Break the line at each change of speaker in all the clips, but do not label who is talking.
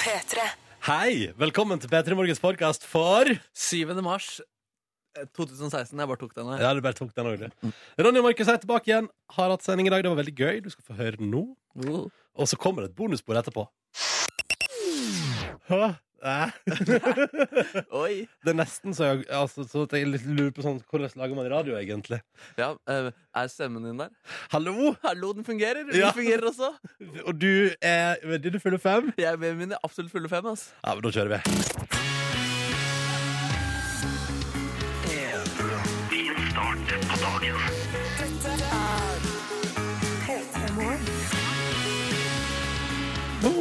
P3.
Hei! Velkommen til P3 Morgens podkast for
7. mars eh, 2016. Jeg bare tok den her.
Ja, du bare tok den òg, du. Ronny og Markus er tilbake igjen. Har hatt sending i dag. Det var veldig gøy. Du skal få høre den nå. Og så kommer det et bonusbord etterpå. Hæ?
Oi.
Det er nesten så jeg, altså, så jeg lurer på sånn Hvordan lager man radio, egentlig?
Ja, eh, er stemmen din der?
Hallo?
Hallo, den fungerer! Den
Ja.
fungerer også.
Og du er ved dine fulle fem?
Jeg er ved mine absolutt fulle fem. ass.
Ja, men da kjører vi.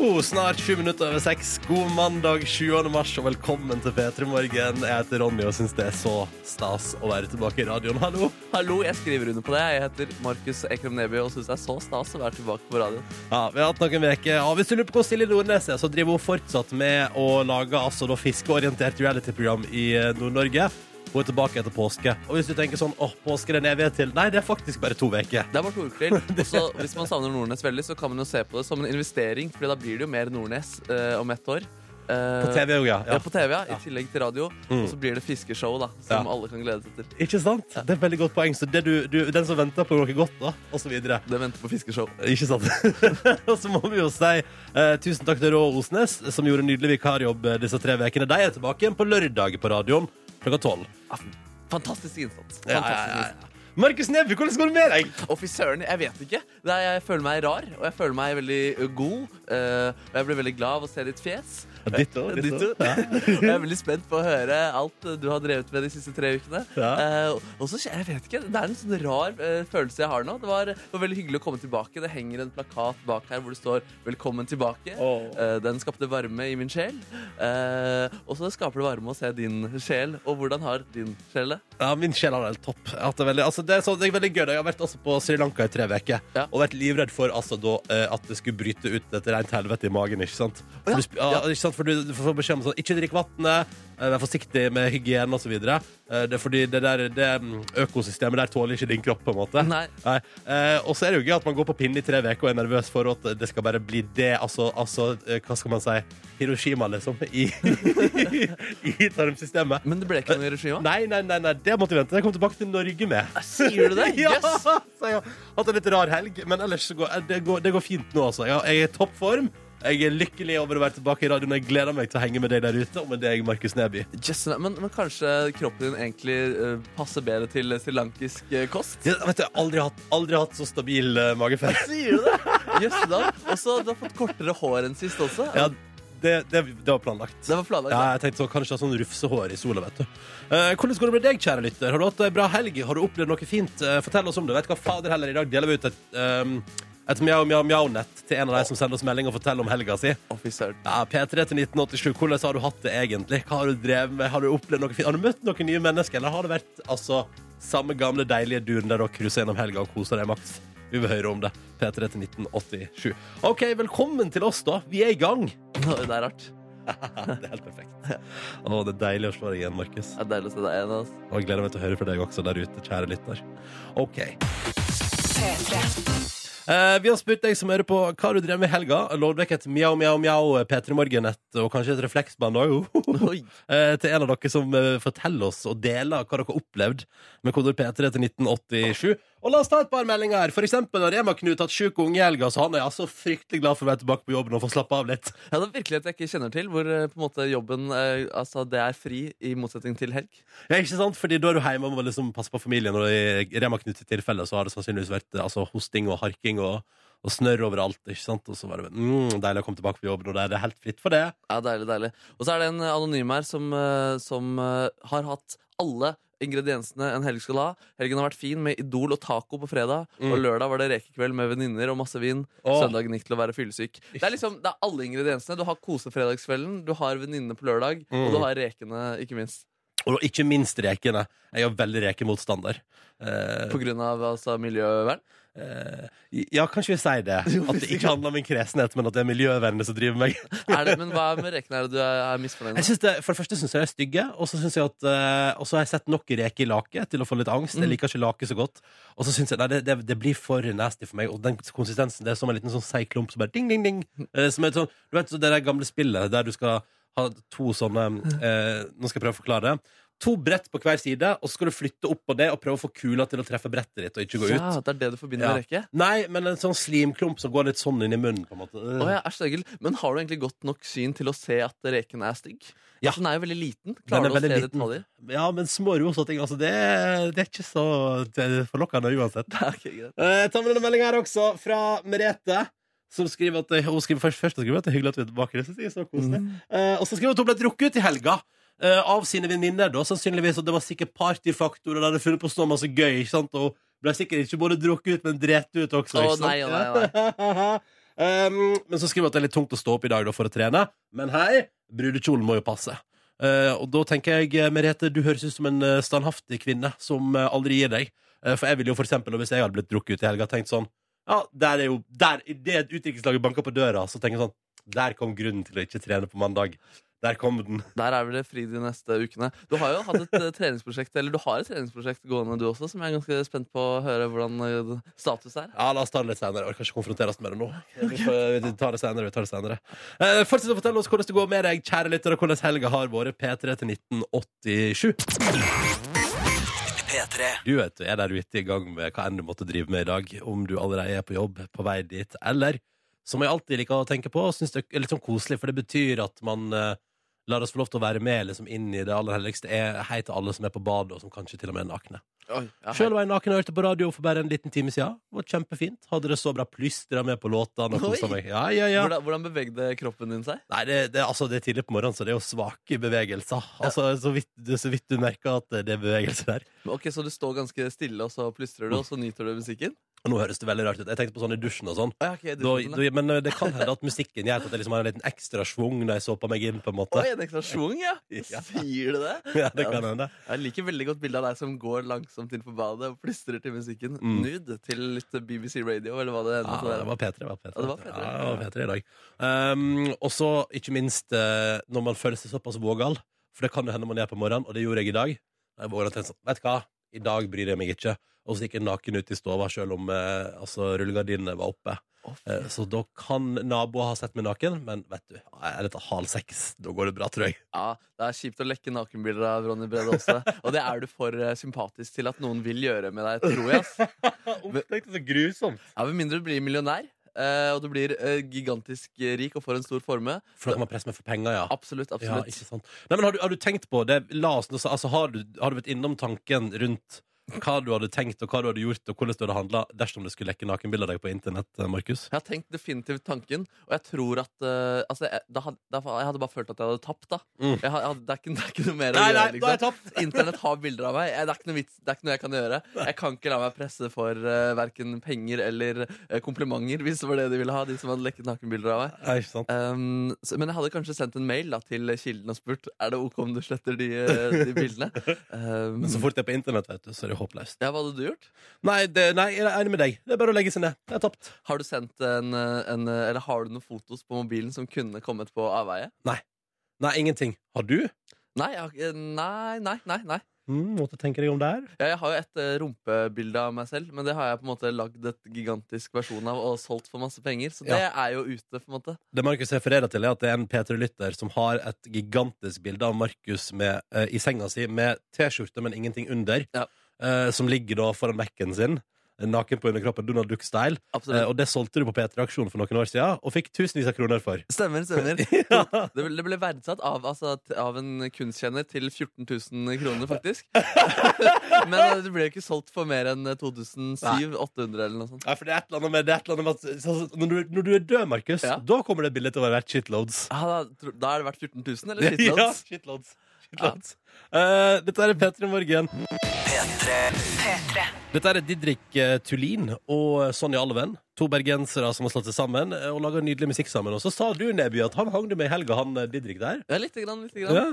Oh, snart sju minutter over seks. God mandag 7. mars, og velkommen til P3 Morgen. Jeg heter Ronny og syns det er så stas å være tilbake i radioen. Hallo!
Hallo, jeg skriver under på det. Jeg heter Markus Ekrem Neby og syns det er så stas å være tilbake på radioen.
Ja, Vi har hatt noen veker. Ja, hvis du lurer på hvor Silje Nordnes er, så driver hun fortsatt med å lage altså, fiskeorientert reality-program i eh, Nord-Norge. Hun er tilbake etter påske. Og hvis du tenker sånn åh, påske er en evighet til. Nei, det er faktisk bare to uker.
Det er bare to uker til. Og så hvis man savner Nordnes veldig, så kan man jo se på det som en investering, Fordi da blir det jo mer Nordnes eh, om ett år. Eh,
På TV òg, ja.
Ja.
ja.
på TV, ja. I tillegg til radio.
Mm.
Og så blir det fiskeshow, da, som
Ja.
alle kan glede seg til.
Ikke sant? Det er et veldig godt poeng. Så det du, du, den som venter på noe godt, da, og så videre.
Det venter på fiskeshow.
Ikke sant? og så må vi jo si eh, tusen takk til Rå Osnes, som gjorde en nydelig vikarjobb eh, disse tre ukene. De er tilbake igjen på lørdag på radioen klokka tolv.
Fantastisk innsats.
Ja,
Fantastisk
ja, ja,
innsats.
ja. Markus Neby, hvordan går det med deg?
Å, fy søren, jeg vet ikke. Det er, jeg føler meg rar, og jeg føler meg veldig god. eh, og jeg blir veldig glad av å se ditt fjes.
Ditto.
Ditto. og jeg er veldig spent på å høre alt du har drevet med de siste tre ukene.
Ja.
Uh, og så, jeg vet ikke, Det er en sånn rar uh, følelse jeg har nå. Det var, var veldig hyggelig å komme tilbake. Det henger en plakat bak her hvor det står 'Velkommen tilbake'.
Oh.
Uh, den skapte varme i min sjel. Eh, og så skaper det varme å se din sjel. Og hvordan har din sjel det?
Ja, min sjel har det helt topp. Det, veldig, altså, det, er så, det er veldig gøy. Jeg har vært altså, på Sri Lanka i tre uker
Ja.
og vært livredd for altså, da, eh, at det skulle bryte ut et rent helvete i magen. Ikke sant? Oh,
Ja.
du, ikke sant? For du, du får beskjed om sånn Ikke drikk vannet, eh, vær forsiktig med hygiene osv. Det er fordi det der det mm, økosystemet der tåler ikke din kropp. på en måte
Nei.
Nei. Og så er det jo gøy at man går på pinne i tre uker og er nervøs for at det skal bare bli det. Altså, altså eh, hva skal man si Hiroshima, liksom. I, i tarmsystemet.
Men det ble ikke noe Hiroshima?
Nei, nei, nei, nei, det måtte vi vente. Jeg kom tilbake til Norge med.
Sier du det?
ja, så jeg har hatt en litt rar helg, men ellers så går det, går, det går fint nå, altså. Jeg er i toppform. Jeg er lykkelig over å være tilbake i radioen. Jeg gleder meg til å henge med deg der ute, og med deg, Markus Neby.
Yes, men, men kanskje kroppen din egentlig uh, passer bedre til srilankisk uh, kost?
Jeg, vet du, jeg har aldri aldri hatt så stabil uh, mage før.
Sier du det? Jøss da. Og så du har fått kortere hår enn sist også.
Ja, det, det, det var planlagt.
Det var planlagt.
Ja, jeg tenkte så, Kanskje sånn rufsehår i sola, vet du. Eh, hvordan går det med deg, kjære lytter? Har du hatt ei bra helg? Har du opplevd noe fint? Eh, fortell oss om det. Vet du hva, fader heller, I dag deler vi ut et, um, et mjau, mjau, mjau-nett til en av de som sender oss melding og forteller om helga si. Ja, P3 til 1987. Hvordan har du hatt det egentlig? Hva Har du drevet med? Har du opplevd noe fint? Har du møtt noen nye mennesker, eller har det vært altså, samme gamle, deilige duren der dere cruiser gjennom helga og koser deg maks? Vi vil høre om det. P3 til 1987. OK, velkommen til oss, da. Vi er i gang.
Det er rart.
det er helt perfekt. Å, det er deilig å slå deg igjen, Markus.
Det er deilig å se deg igjen. Altså.
Og jeg gleder meg til å høre fra deg også der ute, kjære lytter. OK. Eh, vi har spurt deg som hører på hva du drev med i helga. Lovd vekk et mjau, mjau, mjau P3 Morgen-nett og kanskje et refleksband òg.
Oi.
Eh, til en av dere som eh, forteller oss og deler hva dere har opplevd med kodord P3 til 1987. Og la oss ta et par meldinger her. For eksempel har Rema-Knut hatt sjuk unge i helga, så han er altså fryktelig glad for å være tilbake på jobben og få slappe av litt.
Ja, det er virkelighet jeg ikke kjenner til, hvor eh, på en måte jobben eh, altså, det er fri i motsetning til helg.
Ja, ikke sant? Fordi da er du hjemme og må liksom passe på familien, og i Rema-Knut sitt tilfelle så har det sannsynligvis vært eh, altså, hosting og harking og, og snørr overalt. ikke sant? Og så var det mm, deilig å komme tilbake på jobben, og da er det helt fritt for det.
Ja, deilig, deilig. Og så er det en anonym her som, som har hatt alle ingrediensene en helg skal ha. Helgen har vært fin med Idol og taco på fredag.
Mm.
Og lørdag var det rekekveld med venninner og masse vin.
Oh.
Søndagen gikk til å være fyllesyk. Det er liksom, det er alle ingrediensene. Du har kosefredagskvelden, du har venninnene på lørdag,
Mm.
og du har rekene, ikke minst.
Og ikke minst rekene. Jeg er veldig rekemotstander. Eh,
På grunn av altså, miljøvern?
Eh, ja, kanskje vi sier det. At det ikke handler om min kresenhet, men at det er miljøvennene som driver meg.
Er det, men hva med rekene er det du er, er misfornøyd med?
det, for det første syns jeg de er stygge, og så jeg at eh, Og så har jeg sett nok reker i lake til å få litt angst. Jeg
Mm.
liker ikke lake så godt. Og så syns jeg nei, det, det, det blir for nasty for meg. Og den konsistensen det er som en liten sånn seig klump som bare ding, ding, ding. Eh, som er sånn, du vet så det der gamle spillet der du skal ha to sånne eh, Nå skal jeg prøve å forklare det. To brett på hver side, og så skal du flytte opp på det og prøve å få kula til å treffe brettet ditt og ikke gå ut.
Ja, det er det du forbinder
Ja.
med rekke?
Nei, men en sånn slimklump som går litt sånn inn i munnen. på en måte
Å ja, æsj, det. Men har du egentlig godt nok syn til å se at reken er stygg?
Ja.
Altså, den er jo veldig liten.
Den er
Klarer du å se
liten.
detaljer?
Ja, men små rosa ting, altså, det, det er ikke så det er forlokkende uansett.
Ok, greit.
Eh, Jeg tar med denne meldinga her også, fra Merete. Som skriver at Hun skriver først, først skriver at det er hyggelig at vi er tilbake. Det synes jeg er så koselig.
Mm.
Uh, og så skriver hun at hun ble drukket ut i helga. Eh, av sine venninner, da, sannsynligvis. Og det var sikkert partyfaktor, og de hadde funnet på så masse gøy. Ikke sant? Og ble sikkert ikke både drukket ut, men drept ut også.
Å,
ikke sant?
nei, å, nei,
um, men så skriver hun at det er litt tungt å stå opp i dag da, for å trene. Men hei, brudekjolen må jo passe. Uh, og da tenker jeg, eh, Merete, du høres ut som en standhaftig kvinne som aldri gir deg. Uh, for jeg ville jo for eksempel, hvis jeg hadde blitt drukket ut i helga, tenkt sånn Ja, der er jo der, I det utdrikningslaget banker på døra, så tenker jeg sånn Der kom grunnen til å ikke trene på mandag. Der kom den.
Der er vel det fri de neste ukene. Du har jo hatt et eh, treningsprosjekt Eller du har et treningsprosjekt gående, du også, som jeg er ganske spent på å høre hvordan eh, status er.
Ja, La oss ta det litt senere. Jeg orker ikke konfronteres med det nå. Vi får vi tar det senere, vi tar det senere. Eh, fortsett å fortelle oss hvordan det går med deg, kjære lytter, og hvordan helga har vært. P3 til 1987. Du vet, er der ute i gang med hva enn du måtte drive med i dag. Om du allerede er på jobb, på vei dit, eller som jeg alltid liker å tenke på, og syns det er litt sånn koselig, for det betyr at man uh, lar oss få lov til å være med liksom, inn i det aller helligste. Er Hei til alle som er på badet, og som kanskje til og med er nakne.
Oi, ja,
Sjøl var jeg naken og hørte på radio for bare en liten time siden. Det var kjempefint. Hadde det så bra. Plystra med på låtene. Ja, ja, ja.
Hvordan, hvordan bevegde kroppen din seg?
Nei, det, det, altså, det er tidlig på morgenen, så det er jo svake bevegelser. Altså, så, vidt, så vidt du merker at det er bevegelser der.
Ok, Så du står ganske stille, og så plystrer du, og så nyter du musikken?
Og nå høres det veldig rart ut. Jeg tenkte på sånn i dusjen og sånn.
Å, ja, ok,
Da, da, men eh, det kan hende at musikken gjør at det liksom har en liten ekstra schwung når jeg såper meg inn, på en måte.
Oi, en ekstra schwung, ja.
Ja.
Sier du det?
Ja, det kan hende.
Jeg liker veldig godt bildet av deg som går langsomt inn på badet og plystrer til musikken.
Mm.
Nude til litt BBC Radio, eller hva det
Ja,
måtte
det var P3. Det var P3.
Ja, det var P3.
Ja, det var P3 i dag. Um, og så, ikke minst, eh, når man føler seg såpass vågal, for det kan jo hende man er på morgenen, og det gjorde jeg i dag. Jeg vågna til en sånn, vet du hva, i dag bryr jeg meg ikke. Og så gikk jeg naken ut i stova, selv om eh, altså, rullegardinene var oppe.
Oh,
Eh, så da kan naboer ha sett meg naken, men vet du, er dette halv seks, da går det bra, tror jeg.
Ja, Det er kjipt å lekke nakenbilder av Ronny Brede også. Og det er du for eh, sympatisk til at noen vil gjøre med deg, tror jeg. ass.
Opptekte så grusomt.
Ja, Med mindre du blir millionær, eh, og du blir uh, gigantisk rik og får en stor formue.
For da kan man presse meg for penger, ja.
Absolutt.
Ja,
absolutt.
sant. Nei, men har du, har du tenkt på det? La oss, altså, har, du, har du vært innom tanken rundt hva du hadde tenkt, og hva du hadde gjort, og hvordan du hadde handla dersom du skulle lekke nakenbilder av deg på internett, eh, Markus?
Jeg har tenkt definitivt tanken, og jeg tror at uh, altså, jeg, da hadde, da, jeg hadde bare følt at jeg hadde tapt. da
Mm.
jeg, jeg, det, er ikke, det er ikke noe mer å
Nei, nei,
liksom.
da er jeg tapt!
Internett har bilder av meg. Det er ikke noe, vits, det er ikke noe jeg kan gjøre. Jeg kan ikke la meg presse for uh, verken penger eller uh, komplimenter, hvis det var det de ville ha. De som hadde lekket nakenbilder av meg.
Nei, sant.
Um, så, men jeg hadde kanskje sendt en mail da, til kilden og spurt Er det ok om du sletter de, eh, de bildene. Um,
Men så fort det er på internett, vet du, så er det håpløst.
ja, Hva hadde du gjort?
Nei, det, nei, jeg er enig med deg. Det er bare å legge seg ned. Det er tapt.
Har du sendt en, en Eller har du noen fotos på mobilen som kunne kommet på avveie?
Nei, Nei, ingenting. Har du?
Nei, jeg nei, nei, nei, nei.
Mm, måtte tenke deg om der.
Ja, Jeg har jo et eh, rumpebilde av meg selv, men det har jeg på en måte lagd et gigantisk versjon av og solgt for masse penger. Så det er jo ute, på en måte.
Det Markus refererer til, er at det er en P3-lytter som har et gigantisk bilde av Markus med, eh, i senga si med T-skjorte, men ingenting under,
Ja.
Eh, som ligger da foran Mac-en sin. Naken på underkroppen, Donald Duck-style. Eh, og det solgte du på P3-aksjonen for noen år siden, og fikk tusenvis av kroner for.
Stemmer, stemmer.
ja.
Det ble, det ble verdsatt av, altså, av en kunstkjenner til 14 000 kroner, faktisk. Men eh, det ble ikke solgt for mer enn 2700-800 eller noe sånt.
Nei, for det er et eller annet med, det er et eller annet med at når, du, når du er død, Markus,
Ja.
da kommer det bildet til å være verdt shitloads.
Ah, da, da er det verdt 14 000, eller? shitloads?
Ja,
Shitloads?
Shitloads. shitloads. Eh, dette er P3 Morgen. Dette er Didrik eh, Tulin og Sonja Alven. To bergensere som har slått seg sammen eh, og laga nydelig musikk sammen. Og så sa du, Neby, at han hang du med i helga, han eh, Didrik der.
Ja, lite grann. Lite grann.
Ja.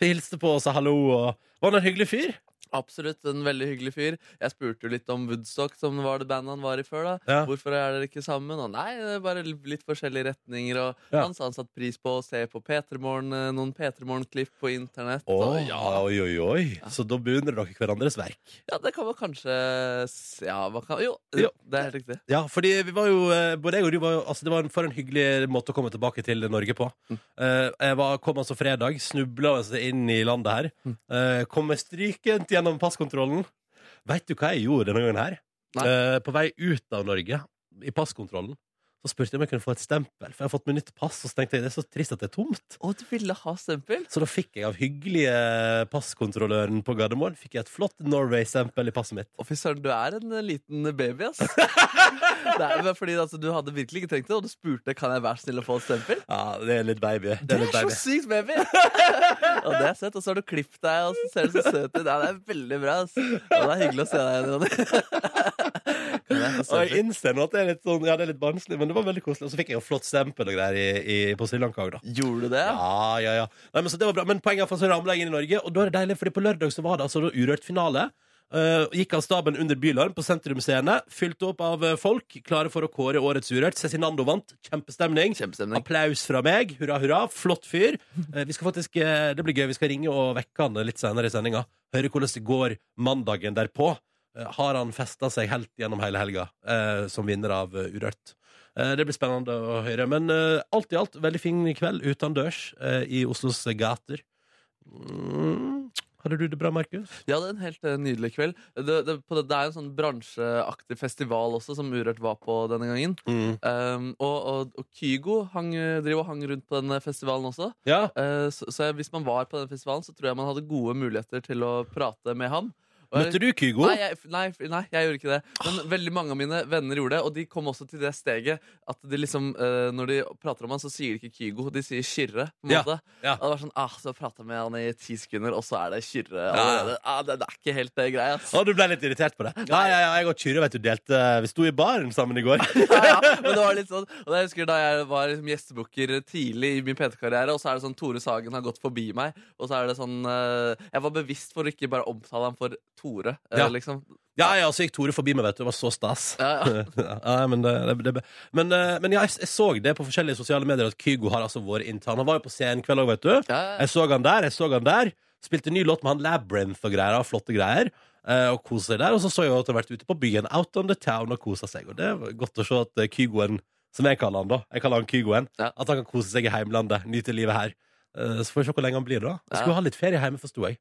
Hilste på og sa hallo. Og var han en hyggelig fyr?
Absolutt, en veldig hyggelig fyr. Jeg spurte jo litt om Woodstock, som var det bandet han var i før. da
Ja.
Hvorfor er dere ikke sammen? Og nei, det er bare litt forskjellige retninger. Og
Ja.
han sa han satte pris på å se på P3morgen, eh, noen P3morgen-klipp på internett.
Oh,
og ja,
Oi, oi, oi. Så da beundrer dere hverandres verk.
ja, det kan man kanskje Ja, man kan, jo,
Jo.
det er helt riktig.
Ja, fordi vi var jo eh, Både jeg og du var jo Altså, det var en, for en hyggelig måte å komme tilbake til Norge på.
Mm.
Eh, jeg var, kom altså fredag, snubla altså inn i landet her.
Mm.
Kom med strykent gjennom passkontrollen. Veit du hva jeg gjorde denne gangen her? Eh, på vei ut av Norge, i passkontrollen, så spurte jeg om jeg kunne få et stempel. For jeg har fått meg nytt pass, og så tenkte jeg det er så trist at det er tomt.
Å, du ville ha stempel?
Så da fikk jeg av hyggelige passkontrolløren på Gardermoen Fikk jeg et flott Norway-stempel i passet mitt.
Å, fy søren, du er en eh, liten baby, ass. det er fordi altså, Du hadde virkelig ikke trengt det, og du spurte kan jeg være snill å få et stempel.
Ja, det er litt baby. Det
Det
er
er
baby.
så sykt baby! og det er søtt. Og så har du klippet deg, og så ser du så søt ut. Ja, det er veldig bra. ass. Og det er hyggelig å se deg igjen, Ronny. jeg
Og jeg innser nå at det er litt sånn Ja, det er litt barnslig, men det var veldig koselig. Og så fikk jeg jo flott stempel og greier i, i, på Sri Lanka òg, da.
Gjorde du det?
Ja, ja, ja. Nei, men, så det var bra. men poenget er at så ramla jeg inn i Norge, og da er det deilig, fordi på lørdag så var det altså da Urørt-finale. Uh, gikk av staben under Bylarm på Sentrum Scene. Fylt opp av eh, folk klare for å kåre årets Urørt. Cezinando vant. Kjempestemning.
Kjempestemning.
Applaus fra meg. Hurra, hurra. Flott fyr. Uh, vi skal faktisk, uh, det blir gøy. Vi skal ringe og vekke han litt senere i sendinga. Høre hvordan det går mandagen derpå. Eh, har han festa seg helt gjennom hele helga eh, som vinner av eh, Urørt? Eh, det blir spennende å høre. Men eh, alt i alt, veldig fin kveld utendørs i Oslos gater. Mm. Hadde du det bra, Markus?
Ja, det er en helt nydelig kveld. Det, det, på det, det er en sånn bransjeaktig festival også, som Urørt var på denne gangen.
Mm.
Um, og, og, og Kygo hang, driver og hang rundt på denne festivalen også.
Ja.
Uh, så, så hvis man var på den festivalen, så tror jeg man hadde gode muligheter til å prate med ham.
Møtte du Kygo?
Nei jeg, nei, nei, jeg gjorde ikke det. Men veldig mange av mine venner gjorde det. Og de kom også til det steget at de liksom eh, når de prater om han, så sier de ikke Kygo, de sier Kyrre. på en
Ja,
måte
ja.
Og det var sånn, ah, Så prata med han i ti sekunder, og så er det Kyrre
Ja.
allerede. Ah, det, det er ikke helt det greia. ass.
Å, du ble litt irritert på det? Ja, ja, ja, jeg og Kyrre vet du, delte Vi sto i baren sammen i går.
ja, ja, men det var litt sånn Og jeg husker Da jeg var liksom gjestebooker tidlig i min PT-karriere, og så er det sånn Tore Sagen har gått forbi meg, og så er det sånn eh, Jeg var bevisst for å ikke bare omtale ham for Tore. eh,
Ja.
liksom
Ja, ja, så gikk Tore forbi meg, vet du. Det var så stas.
ja, ja.
ja, men, det, det, det, men, eh, men jeg, jeg så det på forskjellige sosiale medier at Kygo har altså vært inntatt. Han var jo på Senkveld òg, vet du. Jeg så han der, jeg så han der. Spilte ny låt med han Labyrinth og greier. og Flotte greier. eh, Og kosa seg der. Og så så jeg at han har vært ute på byen, out on the town, og kosa seg. Og det var godt å se at Kygoen, som jeg kaller han da, jeg kaller han Kygoen, at han kan kose seg i heimlandet, nyte livet her. Så får vi se hvor lenge han blir, da.
Jeg
skulle ha litt ferie hjemme, forsto jeg.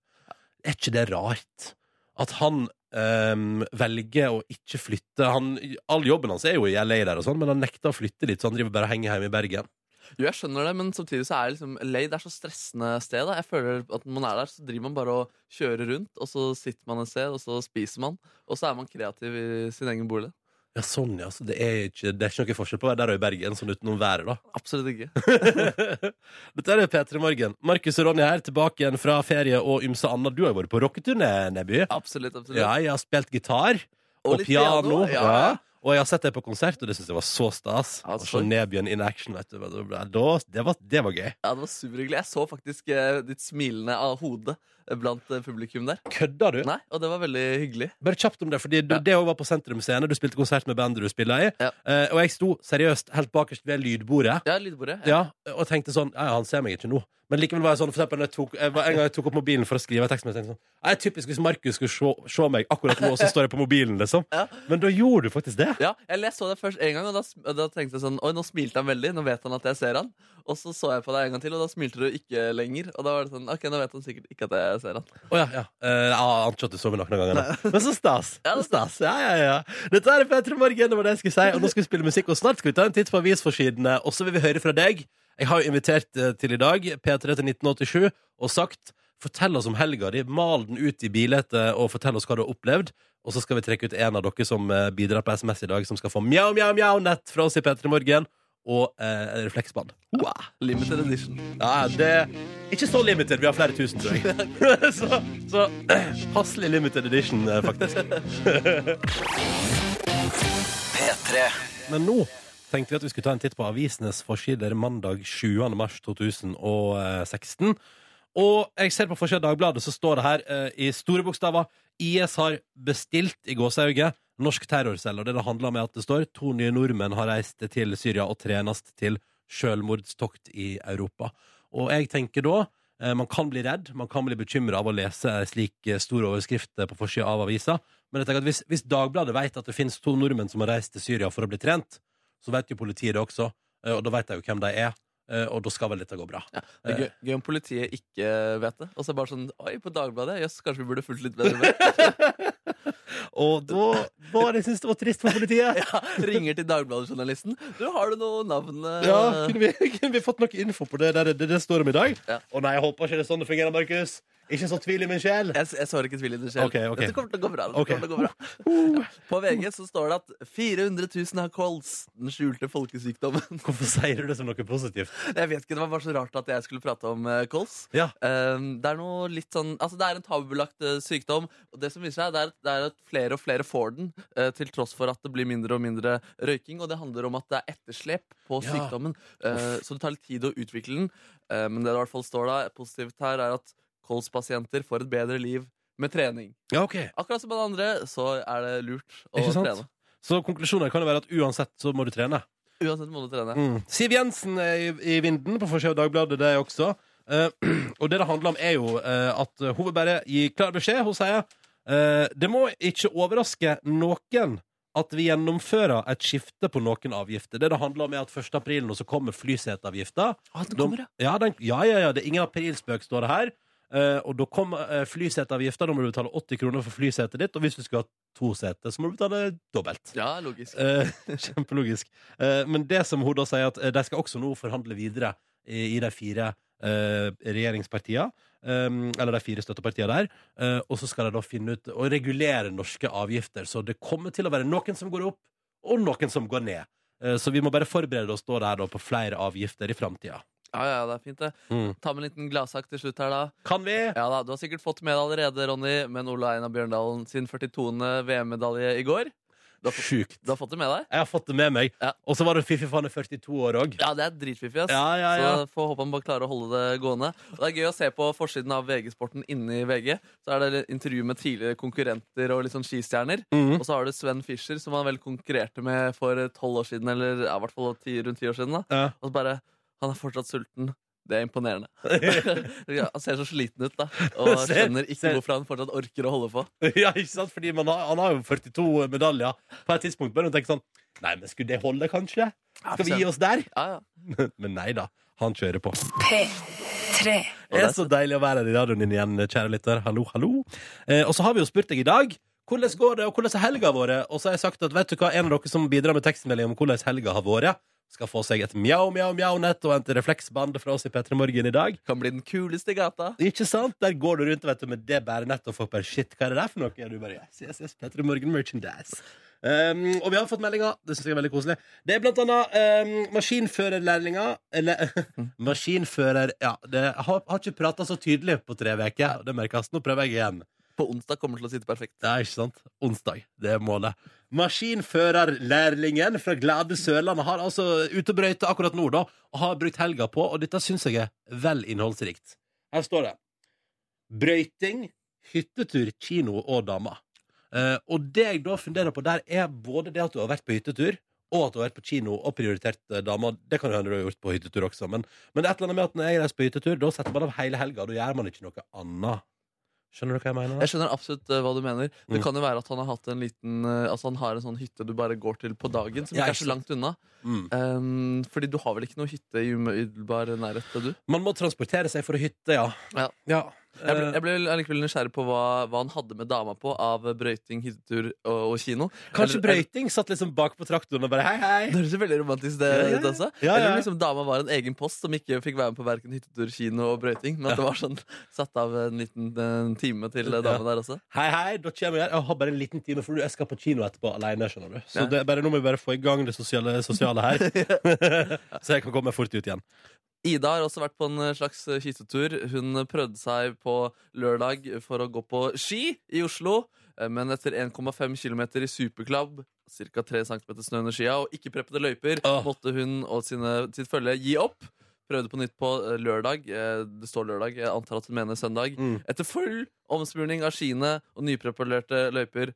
Er ikke det rart? At han um, velger å ikke flytte han, All jobben hans er jo i LA der, og sånn men han nekter å flytte dit, så han driver bare og henger hjemme i Bergen.
Jo, jeg skjønner det, men samtidig så er liksom LA det er så stressende sted. Da. Jeg føler at når man er der, så driver man bare og kjører rundt, og så sitter man et sted, og så spiser man, og så er man kreativ i sin egen bolig.
Ja, sånn, ja. Så det er ikke, det er ikke noe forskjell på å være der og i Bergen, sånn utenom været, da.
Absolutt ikke.
Dette er P3 Morgen. Markus og Ronny her, tilbake igjen fra ferie og ymse anna. Du har jo vært på rocketurné, Neby.
Absolutt, absolutt.
Ja, jeg har spilt gitar og,
litt
piano.
Ja.
Ja. Og jeg har sett deg på konsert, og det syns jeg var så stas.
Altså.
Å
så-
se Nebyen in action, vet du. Da, det, var, det var gøy.
Ja, det var superhyggelig. Jeg så faktisk eh, ditt smilende av hodet eh, blant eh, publikum der.
Kødda du?
Nei, Og det var veldig hyggelig.
Bare kjapt om det, fordi du,
Ja.
det var på Sentrum Scene. Du spilte konsert med bandet du spiller i.
Ja.
Uh, og jeg sto seriøst helt bakerst ved lydbordet.
Ja, lydbordet.
Ja, og tenkte sånn Ja, ja, han ser meg ikke nå. Men likevel var jeg sånn For eksempel, jeg tok, jeg var, en gang jeg tok opp mobilen for å skrive tekst, jeg tenkte sånn er typisk hvis Markus skulle se, se meg akkurat nå, og så står jeg på mobilen, liksom.
Ja.
Men da gjorde du faktisk det.
Ja, jeg så det først en gang, og da, da tenkte jeg sånn Oi, nå smilte han veldig. Nå vet han at jeg ser han. Og så så jeg på deg en gang til, og da smilte du ikke lenger. Og da var det sånn Ok, nå vet han sikkert ikke at jeg ser han.
Å ja, ja. Uh, jeg ante ikke at du så meg noen ganger. Men så stas.
Ja,
Så stas. Ja, ja, ja. Dette er P3 Morgen, det var det jeg skulle si. Og nå skal vi spille musikk, og snart skal vi ta en titt på avisforsidene. Og så vil vi høre fra deg. Jeg har jo invitert eh, til i dag P3 til 1987 og sagt Fortell oss om helga di. Mal den ut i bildet og fortell oss hva du har opplevd. Og så skal vi trekke ut en av dere som eh, bidrar på SMS i dag, som skal få mjau, mjau, mjau nett fra oss i P3 Morgen. Og eh, refleksbånd. Wow.
Limited edition.
Ja, det Ikke så limited. Vi har flere tusen, tror jeg. så så passelig limited edition, eh, faktisk.
P3.
Men nå tenkte vi at vi skulle ta en titt på avisenes forsider mandag 7. mars 2016. Og jeg ser på forsida av Dagbladet, så står det her eh, i store bokstaver IS har bestilt i gåseøyet norsk terrorcelle. Og det det handler om, er at det står to nye nordmenn har reist til Syria og trenes til selvmordstokt i Europa. Og jeg tenker da eh, man kan bli redd, man kan bli bekymra av å lese en slik eh, stor overskrift på forsida av avisa. Men jeg tenker at hvis, hvis Dagbladet vet at det finnes to nordmenn som har reist til Syria for å bli trent, så vet jo politiet det også, eh, og da vet de jo hvem de er. Eh, Og da skal vel dette gå bra.
Ja, det er gøy, gøy om politiet ikke vet det. Og så er det bare sånn Oi, på Dagbladet? Jøss, kanskje vi burde fulgt litt bedre med?
Og da var det, jeg synes det var trist for politiet.
ja, ringer til Dagbladet-journalisten. Du, har du noe navn? eh?
Ja, kunne vi, kunne vi fått noe info på det? Det, det, det står om i dag.
Ja.
Å nei, jeg håper ikke det er sånn det fungerer, Markus. Ikke så tvil i min sjel.
Jeg, jeg så ikke tvil i min sjel.
Okay, okay.
Dette kommer til å gå bra. Okay. Å gå bra. Ja. På VG så står det at 400 000 har kols, den skjulte folkesykdommen.
Hvorfor sier du det som noe positivt?
Jeg vet ikke, Det var bare så rart at jeg skulle prate om eh, kols.
Ja.
Um, det er noe litt sånn Altså det er en tabubelagt eh, sykdom. Og det som viser seg, det er, det er at flere og flere får den, eh, til tross for at det blir mindre og mindre røyking. Og det handler om at det er etterslep på
Ja.
sykdommen, så det tar litt tid å utvikle den. Men det det i hvert fall står da positivt her, er at kolspasienter får et bedre liv med trening.
Ja, ok.
Akkurat som alle andre, så er det lurt å
Ikke sant?
trene.
Så konklusjonen kan jo være at uansett så må du trene.
Uansett må du trene.
Mm. Siv Jensen er i, i vinden på forsida av Dagbladet, det er også. Eh, og det det handler om, er jo eh, at hun vil bare gi klar beskjed. Hun sier eh, det må ikke overraske noen at vi gjennomfører et skifte på noen avgifter. Det det handler om, er at 1. april nå så kommer flyseteavgifta.
Ah, den kommer, ja.
Ja, den, ja, ja, ja, det er ingen aprilspøk, står det her. Eh, og da kommer uh, flyseteavgifta. Da må du betale 80 kroner for flysetet ditt. Og hvis du skal ha to seter, så må du betale dobbelt.
Ja, logisk.
Eh, kjempelogisk. Eh, men det som hun da sier, at eh, de skal også nå forhandle videre i, i de fire uh, regjeringspartiene. Eller de fire støttepartiene der. Eh, og så skal de da finne ut og regulere norske avgifter. Så det kommer til å være noen som går opp, og noen som går ned. Eh, så vi må bare forberede oss da der da på flere avgifter i framtida.
Ja, ja, det er fint, det.
Mm.
Ta med en liten gladsak til slutt her, da.
Kan vi?
Ja da, Du har sikkert fått med deg allerede, Ronny, men Ola Einar Bjørndalen sin 42. VM-medalje i går. Du har, fått,
Sjukt.
du har fått det med deg?
Jeg har fått det med meg.
Ja.
Og så var det Fifi Fanne 42 år òg.
Ja, det er dritfiffig. ass
Ja, ja, ja.
Så får håpe han bare klarer å holde det gående. Og Det er gøy å se på forsiden av VG-sporten inne i VG. Så er det intervju med tidligere konkurrenter og litt sånn skistjerner.
Mhm.
Og så har du Sven Fischer, som han vel konkurrerte med for tolv år siden. Eller ja, i hvert fall 10, rundt ti år siden. da. Og så bare Han er fortsatt sulten. Det er imponerende. ja, han ser så sliten ut, da. Og skjønner ikke
ser-
hvorfor han fortsatt orker å holde på.
ja, ikke sant? Fordi man har, han har jo 42 medaljer. På et tidspunkt bør man tenke sånn Nei, men skulle det holde, kanskje? Skal vi gi oss der?
Ja, ja.
Men nei da. Han kjører på.
P3.
Det er så deilig å være her i radioen din igjen, kjære lytter. Hallo, hallo. Eh, og så har vi jo spurt deg i dag hvordan går det, og hvordan er helga vår? Og så har jeg sagt at vet du hva, en av dere som bidrar med tekstmelding om hvordan helga har vært, skal få seg et mjau, mjau, mjau-nett og et refleksband fra oss i P3 Morgen i dag.
Kan bli den kuleste gata.
Ikke sant? Der går du rundt vet du, med det bærenettet og får bare shit, hva er det der for noe? Og du bare yes, yes, yes, P3 Morgen merchandise. Um, og vi har fått meldinger. Det synes jeg er veldig koselig. Det er blant annet um, maskinførerlærlinger Eller maskinfører Ja, det har, har ikke prata så tydelig på tre uker. Det merkes. Nå prøver jeg igjen.
På onsdag kommer det til å sitte perfekt.
Ja, ikke sant? Onsdag. Det er målet. Maskinførerlærlingen fra glade Sørlandet har altså ute og brøyte akkurat nå, da, og har brukt helga på, og dette syns jeg er vel innholdsrikt. Her står det Brøyting, hyttetur, kino og dama. Eh, og det jeg da funderer på der, er både det at du har vært på hyttetur, og at du har vært på kino og prioritert eh, dama. Det kan jo hende du har gjort på hyttetur også, men, men det er et eller annet med at når jeg reiser på hyttetur, da setter man av hele helga, da gjør man ikke noe annet. Skjønner du hva jeg mener?
Jeg skjønner absolutt eh, hva du mener. Det
Mm.
kan jo være at han har hatt en liten eh, Altså han har en sånn hytte du bare går til på dagen, som ikke er så langt unna.
Mm.
Um, fordi du har vel ikke noe hytte i umiddelbar nærhet, du?
Man må transportere seg for å hytte, ja.
Ja. Jeg ble,
Eh,
jeg ble allikevel nysgjerrig på hva, hva han hadde med dama på av brøyting, hyttetur og, og kino.
Kanskje
Eller-
brøyting satt liksom bak på traktoren og bare hei, hei.
Det høres veldig romantisk det,
Ja, ja,
ut også.
ja.
Eller liksom dama var en egen post som ikke fikk være med på verken hyttetur, kino og brøyting. Men at det var sånn satt av en liten en time til dama der også.
Hei, hei, da kommer jeg. Jeg har bare en liten time, for jeg skal på kino etterpå alene. skjønner du Så det bare, nå må vi bare få i gang det sosiale, sosiale her. Så jeg kan komme fort ut igjen.
Ida har også vært på en eh, slags eh, hyttetur. Hun prøvde seg på lørdag for å gå på ski i Oslo. eh, Men etter 1,5 km i superklubb, ca. 3 cm snø under skia, og ikke preppede løyper,
oh.
måtte hun og sine, sitt følge gi opp. prøvde på nytt på eh, lørdag. Eh, Det står lørdag, jeg antar at hun mener søndag.
Mm.
Etter full omspurning av skiene og nypreparerte løyper.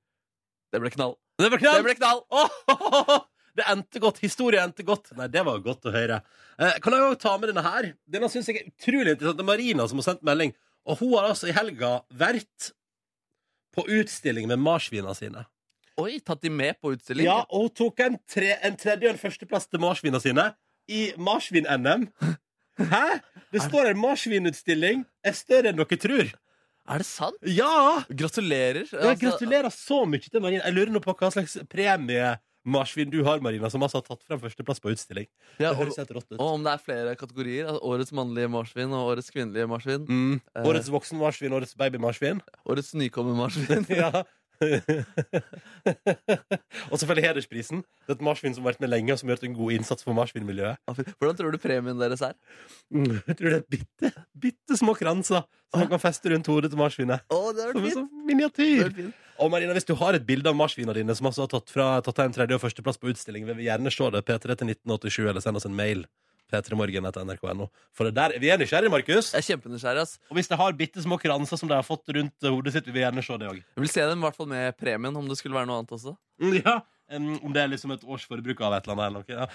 Det ble knall.
Det ble knall!
Det ble knall!
Åh, det endte godt. Historie endte godt. Nei, det var godt å høre. Eh, kan jeg også ta med denne her? Denne synes jeg er utrolig interessant. Det er Marina som har sendt melding. Og hun har altså i helga vært på utstilling med marsvina sine.
Oi, tatt de med på utstilling?
Ja, og hun tok en, tre, en tredje og en førsteplass til marsvina sine i marsvin-NM. Hæ? Det står en marsvinutstilling er større enn dere tror.
Er det sant?
Ja!
Gratulerer.
Jeg
Altså,
gratulerer så mye til Marina. Jeg lurer nå på hva slags premie marsvin du har, Marina, som altså har tatt frem førsteplass på utstilling.
ja,
Det
og,
høres helt rått ut.
og om det er flere kategorier. Altså, årets mannlige marsvin og årets kvinnelige marsvin.
Mm.
Årets
Årets voksenmarsvin, årets babymarsvin.
Årets nykommermarsvin.
ja. og selvfølgelig hedersprisen. Det er et marsvin som har vært med lenge, og som har gjort en god innsats for marsvinmiljøet.
Hvordan tror du premien deres er?
Mm. Jeg tror det er bitte, bitte små kranser som man kan feste rundt hodet til marsvinet.
Oh, det
Som
fint
en sånn miniatyr. Og Marina, hvis du har et bilde av marsvinene dine som altså har tatt, fra, tatt en tredje- og førsteplass på utstilling, vil vi gjerne se det. P3 til 1987, eller send oss en mail. P3morgen.nrk.no. For det der, vi er nysgjerrige, Markus.
Jeg er kjempenysgjerrig. ass.
Og hvis det har bitte små kranser som de har fått rundt hodet sitt, vil vi gjerne se det òg.
Jeg vil se dem i hvert fall med premien, om det skulle være noe annet også.
Ja. em, om det er liksom et årsforbruk av et eller annet. Eller noe, ja.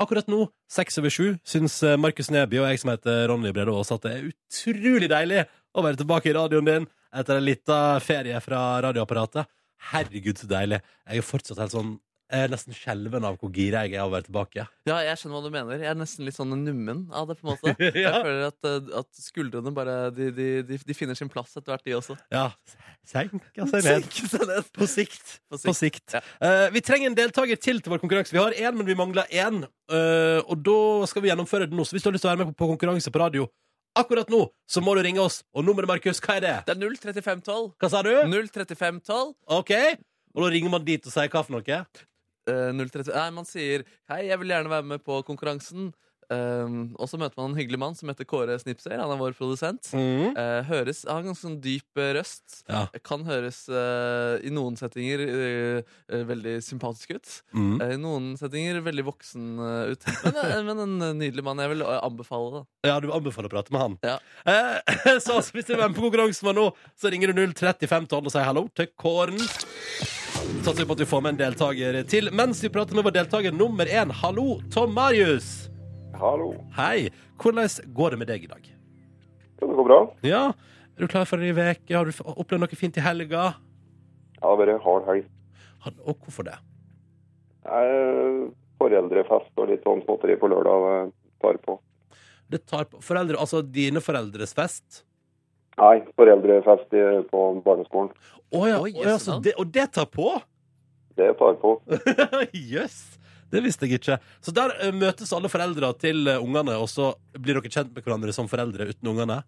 Akkurat nå, seks over sju, syns eh, Markus Neby og jeg som heter Ronny Brede Aas at det er utrolig deilig å være tilbake i radioen din etter en liten ferie fra radioapparatet. Herregud, så deilig. Jeg er fortsatt helt sånn Jeg er nesten skjelven av hvor gira jeg er av å være tilbake.
Ja, jeg skjønner hva du mener. Jeg er nesten litt sånn nummen av det. på en måte Jeg føler at, eh, at skuldrene bare de, de, de, de finner sin plass etter hvert, de også.
Ja, senka seg ned.
Senke seg ned.
På sikt.
På
På
sikt.
sikt.
Ja.
Uh, vi trenger en deltaker til til vår konkurranse. Vi har én, men vi mangler én. Uh, og da skal vi gjennomføre den nå. Så hvis du har lyst til å være med på, på konkurranse på radio akkurat nå, så må du ringe oss. Og nummeret, Markus, hva er det?
Det er 03512.
Hva sa du?
03512.
OK. Og da ringer man dit og sier hva for noe?
030 Nei, man sier 'hei, jeg vil gjerne være med på konkurransen'. Um, og så møter man en hyggelig mann som heter Kåre Snipser. Han er vår produsent.
Mm.
Uh, høres, har en ganske sånn dyp eh, røst.
Ja.
Kan høres uh, i noen settinger uh, veldig sympatisk ut.
Mm.
I noen settinger veldig voksen ut. Men, men en nydelig mann. Jeg vil anbefale det.
Ja, du anbefaler å prate med han.
Ja.
Så altså, hvis du vil være med på konkurransen vår nå, så ringer du 03512 og sier hallo til Kåren. Satser vi på at vi får med en deltaker til mens vi prater med vår deltaker nummer én. Hallo, Tom Marius.
Hallo.
Hei. Hvordan går det med deg i dag?
Ja, det går bra.
Ja, Er du klar for en ny uke? Har du opplevd noe fint i helga?
Ja, det har vært hard helg.
Og hvorfor det?
Jeg- Foreldrefest og litt sånn småtteri på lørdag eh, tar på.
Det tar på foreldre, altså dine foreldres fest?
Nei, foreldrefest på barneskolen.
Å ja, oh, ja, så det, og det tar på?
Det tar på.
Jøss! Det visste jeg ikke. Så der eh, møtes alle foreldra til eh, ungene, og så blir dere kjent med hverandre som foreldre uten ungene?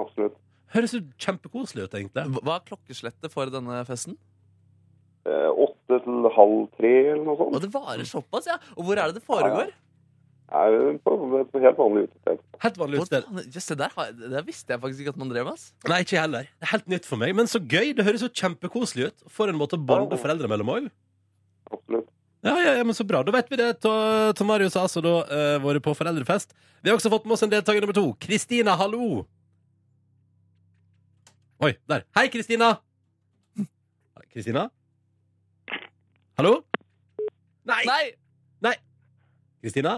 Absolutt.
Høres jo kjempekoselig ut, egentlig.
Hva- er klokkeslettet for denne festen?
Eh, Åtte til halv tre eller noe sånt.
Og det varer såpass, ja! Og hvor er det det foregår?
Jeg på et helt vanlig utested.
Helt vanlig utested.
Jøss, det der det der visste jeg faktisk ikke at man drev med.
Nei, ikke jeg heller. Det er helt nytt for meg. Men så gøy! Det høres jo kjempekoselig ut. For en måte å bonde
Ja.
foreldre mellom òg.
Absolutt.
Ja, ja, ja, men så bra. Da vet vi det. To- Tom Marius har altså da uh, vært på foreldrefest. Vi har også fått med oss en deltaker nummer to. Kristina, hallo! Oi, der. Hei, Kristina! Kristina? Hallo? Nei!
Nei!
Kristina?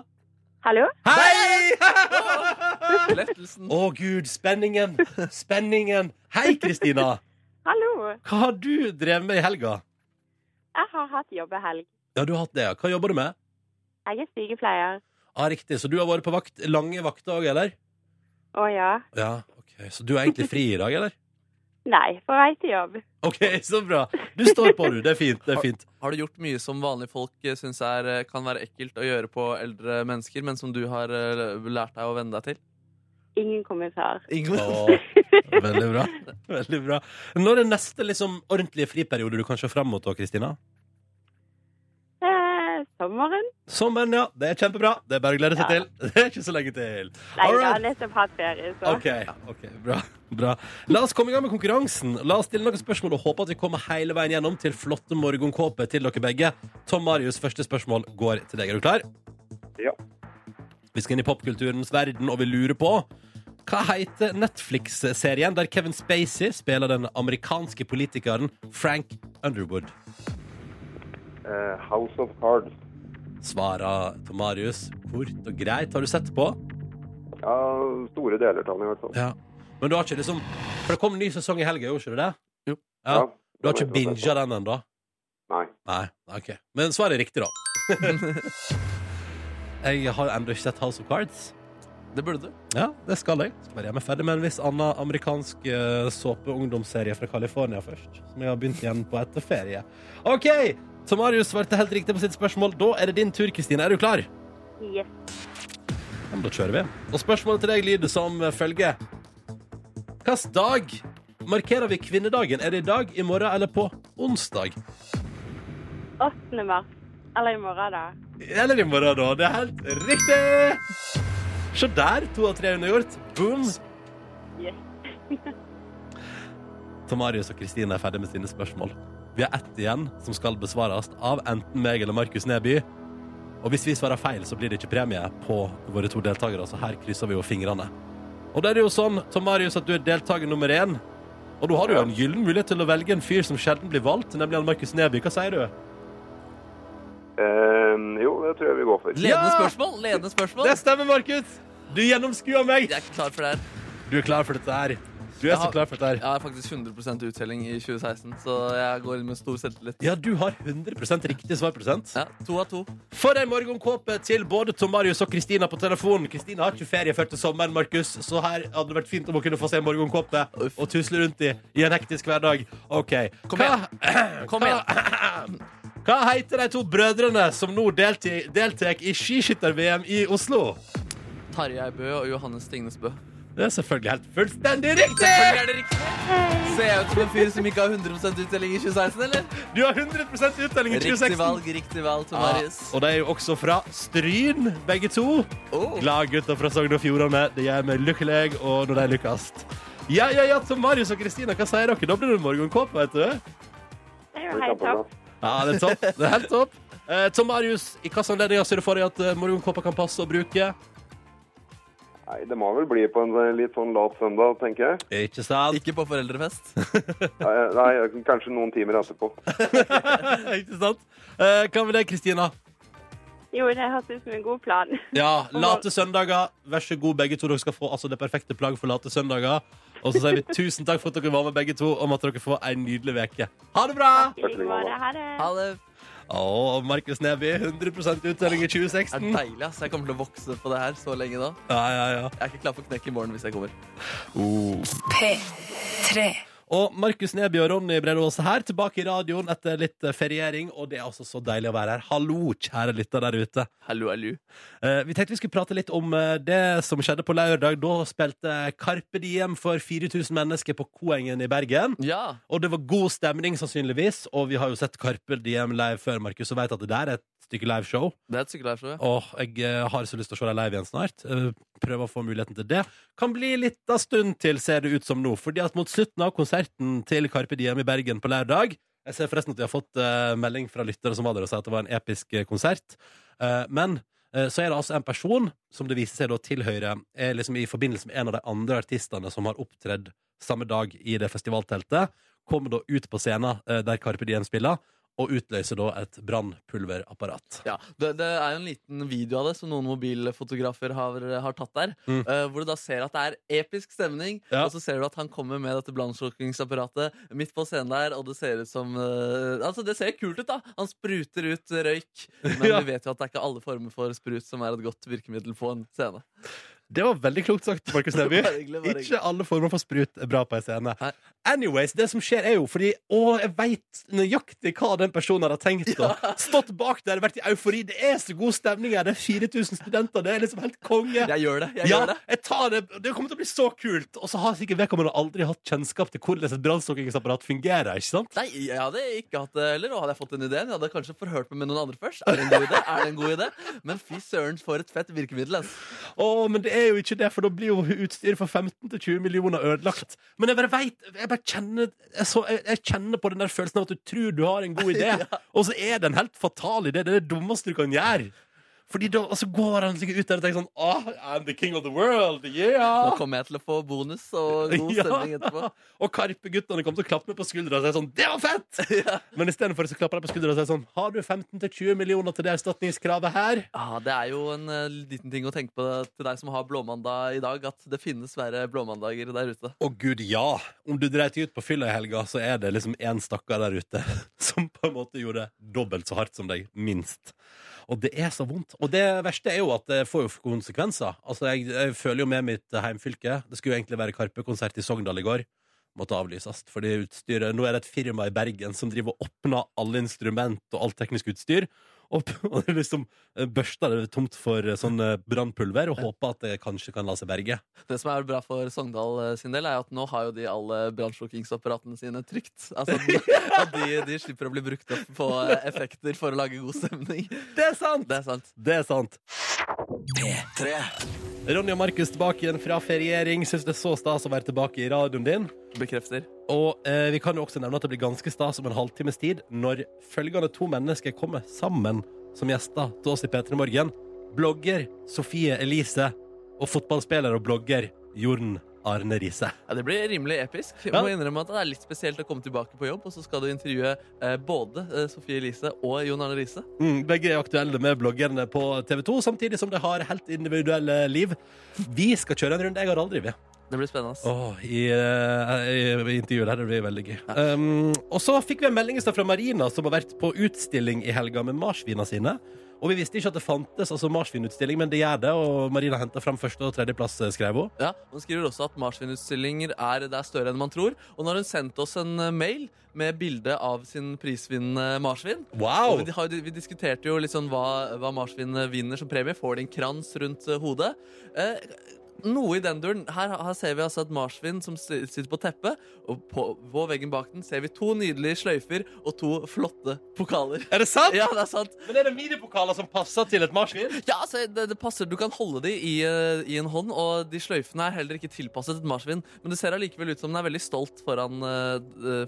Hallo?
Hei!
Lettelsen.
Å, gud. Spenningen. Spenningen. Hei, Kristina.
Hallo.
Hva har du drevet med i helga?
Jeg har hatt jobbehelg.
Ja, du har hatt det, ja. Hva jobber du med?
Jeg er sykepleier.
Ah, riktig. Så du har vært på vakt, lange vakter òg, eller?
Å ja.
Ja, ok. Så du er egentlig fri i dag, eller?
Nei, på vei til jobb.
Ok, så bra. Du står på, du. Det er fint. det er fint
Har du gjort mye som vanlige folk eh, syns eh, kan være ekkelt å gjøre på eldre mennesker, men som du har eh, lært deg å venne deg til?
Ingen kommentar.
Åh, Veldig bra. Veldig bra Når er neste liksom, ordentlige friperiode du kan se fram mot, da, Kristina?
Sommeren?
Sommeren, ja. Det er kjempebra. Det er bare å glede seg
Ja.
til. Det er ikke så lenge til.
Nei,
All
jeg har nettopp hatt ferie, så
OK, ok, bra, bra. La oss komme i gang med konkurransen. La oss stille noen spørsmål og håpe at vi kommer hele veien gjennom til flotte morgenkåper til dere begge. Tom Marius, første spørsmål går til deg. Er du klar?
Ja.
Vi skal inn i popkulturens verden, og vi lurer på hva heter Netflix-serien der Kevin Spacey spiller den amerikanske politikeren Frank Underwood?
Uh, House of Cards.
Svarer Tomarius kort og greit. Har du sett på?
Ja, store deler av den i hvert fall.
Ja. Men du har ikke liksom For det kom en ny sesong i helga, gjorde ikke det det?
Jo.
Ja.
Ja,
Du har ikke binga den ennå?
Nei.
Nei. OK. Men svaret er riktig, da. jeg har ennå ikke sett House of Cards.
Det burde du.
Ja, det skal jeg. Skal bare gjøre meg ferdig med en viss annen amerikansk uh, såpe-ungdomsserie fra California først. Som jeg har begynt igjen på etter ferie. OK! Tomarius svarte helt riktig på sitt spørsmål. Da er det din tur, Kristine. Er du klar?
Yes.
Ja, men da kjører vi. Og spørsmålet til deg lyder som følger. Hvilken dag markerer vi kvinnedagen? Er det i dag, i morgen eller på onsdag?
8. mars. Eller i morgen, da.
Eller i morgen, da. Det er helt riktig! Se der. To av tre unnagjort. Boom.
Yes.
Tomarius og Kristine er ferdig med sine spørsmål. Vi har ett igjen som skal besvares av enten meg eller Markus Neby. Og hvis vi svarer feil, så blir det ikke premie på våre to deltakere, så her krysser vi jo fingrene. Og da er det jo sånn, Tom Marius, at du er deltaker nummer én. Og da har du jo en gyllen mulighet til å velge en fyr som sjelden blir valgt, nemlig Markus Neby. Hva sier du?
Eh, jo, det tror jeg vi går for.
Ledende spørsmål. Ledende spørsmål.
Det stemmer, Markus! Du gjennomskuer meg!
Jeg er ikke klar for det her.
Du er klar for dette her. Du er så klar for dette her.
Jeg har faktisk 100% uttelling i 2016, så jeg går inn med stor selvtillit.
Ja, du har 100 riktig svarprosent.
Ja, To av to.
For en morgenkåpe til både Tom Marius og Kristina på telefonen. Kristina har ikke ferie før til sommeren, Markus, så her hadde det vært fint om hun kunne få se en morgenkåpe og tusle rundt i i en hektisk hverdag. OK.
Kom
Hva,
Kom igjen.
hva heter de to brødrene som nå deltar i skiskytter-VM i Oslo?
Tarjei Bø og Johannes Stignes Bø.
Det er selvfølgelig helt fullstendig riktig!
Selvfølgelig er det riktig! Ser jeg ut som en fyr som ikke har 100 uttelling i 2016, eller?
Du har 100 uttelling i 2016.
Riktig valg, riktig valg,
Ja,
Tomarius.
og de er jo også fra Stryn, begge to.
Oh.
Glad gutter fra Sogn og Fjordane. Det gjør meg lykkelig, og når de lykkes. Ja, ja, ja, Tom Marius og Kristina, hva sier dere? Da blir det morgenkåpe, vet du.
Det er jo helt topp.
Ja, det er topp. Det er helt topp. Eh, Tom Marius, i hvilke anledninger ser du for deg at eh, morgenkåpa kan passe å bruke?
Nei, det må vel bli på en eh, litt sånn lat søndag, tenker jeg.
Ikke sant?
Ikke på foreldrefest.
Nei, nei, kanskje noen timer etterpå.
Ikke sant? Eh, hva med deg, Kristina?
Jo, det hørtes ut som en god plan.
Ja, late søndager. Vær så god, begge to. Dere skal få altså, det perfekte plagg for late søndager. Og så sier vi tusen takk for at dere var med, begge to, og at dere får en nydelig veke. Ha det bra!
Takk, like. Ha det.
Ha det.
Å, Markus Neby, 100% uttelling i 2016.
Det er deilig, ass. Jeg kommer til å vokse på det her så lenge nå.
Ja, ja, ja.
Jeg er ikke klar for knekk i morgen hvis jeg kommer.
P3.
Og Markus Neby og Ronny Bredås her, tilbake i radioen etter litt eh, feriering. Og det er altså så deilig å være her. Hallo, kjære lytter der ute.
Hallo, hallo.
Eh, vi tenkte vi skulle prate litt om eh, det som skjedde på lørdag. Da spilte Karpe Diem for 4000 mennesker på Koengen i Bergen.
Ja.
Og det var god stemning, sannsynligvis. Og vi har jo sett Karpe Diem live før, Markus, og vet at det der er et stykke liveshow.
Det er et stykke live-show, jeg.
Åh, jeg eh, har så lyst til å se deg live igjen snart. Eh, Prøve å få muligheten til det. Kan bli litt av stund til, ser det ut som nå. Fordi at mot slutten av konserten til Carpe Diem i Bergen på lørdag Jeg ser forresten at vi har fått eh, melding fra lyttere som var der og sa at det var en episk konsert. Men så er det altså en person som det viser seg da tilhører er liksom i forbindelse med en av de andre artistene som har opptredd samme dag i det festivalteltet. Kommer da ut på scenen der Carpe Diem spiller, og utløser da et brannpulverapparat.
Ja, det, det er en liten video av det som noen mobilfotografer har, har tatt der.
Mm.
Uh, hvor du da ser at det er episk stemning,
Ja.
og så ser du at han kommer med dette brannslokkingsapparatet midt på scenen der, og det ser ut som uh, Altså, det ser kult ut, da! Han spruter ut røyk. Men
Ja.
vi vet jo at det er ikke alle former for sprut som er et godt virkemiddel på en scene.
Det var veldig klokt sagt, Markus Neby. Ikke alle former for sprut er bra på en scene. Anyways, det som skjer er jo fordi Å, jeg veit nøyaktig hva den personen har tenkt. Da. Stått bak der, vært i eufori. Det er så god stemning her. Det er 4000 studenter. Det er liksom helt konge.
Jeg gjør det. jeg
ja,
gjør det
jeg tar det. Det kommer til å bli så kult. Og så har sikkert vedkommende aldri hatt kjennskap til hvordan et brannslukkingsapparat fungerer. ikke sant?
Nei, jeg hadde ikke hatt det heller. Og hadde jeg fått den ideen, jeg hadde kanskje forhørt meg med noen andre først. Er det en god idé? Er det en god idé? Men fy søren, for et fett virkemiddel. Altså.
Å, men det er jo ikke det, for da blir jo utstyret for 15 til 20 millioner ødelagt. Men jeg bare vet, jeg bare kjenner jeg, så, jeg, jeg kjenner på den der følelsen av at du tror du har en god idé, og så er det en helt fatal idé. Det er det dummeste du kan gjøre. Fordi da og så går han sikkert ut der og tenker sånn Åh, I'm the king of the world, yeah!
Nå kommer jeg til å få bonus og god
Ja.
stemning etterpå.
Og Karpe-guttene kommer til å klappe meg på skuldra og si sånn Det var fett!
Ja.
Men istedenfor så klapper de på skuldra og sier sånn Har du 15-20 millioner til det erstatningskravet her?
Ja, Det er jo en uh, liten ting å tenke på til deg som har blåmandag i dag, at det finnes verre blåmandager der ute.
Å gud, ja! Om du dreit ut på fylla i helga, så er det liksom én stakkar der ute som på en måte gjorde dobbelt så hardt som deg, minst. Og det er så vondt. Og det verste er jo at det får jo konsekvenser. Altså, jeg, jeg føler jo med mitt heimfylke. Det skulle jo egentlig være Karpe-konsert i Sogndal i går. Måtte avlyses. Fordi utstyret Nå er det et firma i Bergen som driver og åpner alle instrument og alt teknisk utstyr. Og, og liksom børsta det tomt for eh, sånn eh, brannpulver og håpa at det kanskje kan la seg berge.
Det som er bra for Sogndal eh, sin del, er at nå har jo de alle brannslukkingsapparatene sine trygt. Altså, at de, de slipper å bli brukt opp på eh, effekter for å lage god stemning.
Det er sant!
Det er sant.
Det er sant. Ronny og Markus tilbake igjen fra feriering. Syns det er så stas å være tilbake i radioen din.
Bekrefter.
Og eh, vi kan jo også nevne at det blir ganske stas om en halvtimes tid når følgende to mennesker kommer sammen som gjester til oss i P3 Morgen. Blogger Sofie Elise og fotballspiller og blogger Jorn Arne Riise.
Ja, Det blir rimelig episk. Jeg må innrømme at Det er litt spesielt å komme tilbake på jobb, og så skal du intervjue eh, både eh, Sofie Elise og Jon Arne Riise.
Mm, begge er aktuelle med bloggerne på TV 2, samtidig som de har helt individuelle liv. Vi skal kjøre en runde. Jeg har aldri, vi.
Det blir spennende.
Oh, i, i, i intervjuet der det blir veldig gøy. Um, og så fikk vi en melding fra Marina, som har vært på utstilling i helga med marsvina sine. Og vi visste ikke at det fantes altså marsvinutstilling, men det gjør det. Og Marina henta fram første- og tredjeplass, eh, skrev hun.
Ja, Hun skriver også at marsvinutstillinger er, er større enn man tror. Og nå har hun sendt oss en eh, mail med bilde av sin prisvinnende marsvin
Wow!
vi, har, vi diskuterte jo litt sånn hva, hva marsvin vinner som premie. Får de en krans rundt eh, hodet? Eh, noe i den duren. Her, her ser vi altså et marsvin som sitter på teppet, og på, på veggen bak den ser vi to nydelige sløyfer og to flotte pokaler.
Er det sant?
Ja, det er sant.
Men er det minipokaler som passer til et marsvin?
Ja, altså, det, det passer. Du kan holde de i, eh, i en hånd, og de sløyfene er heller ikke tilpasset et marsvin. Men det ser allikevel ut som den er veldig stolt foran eh,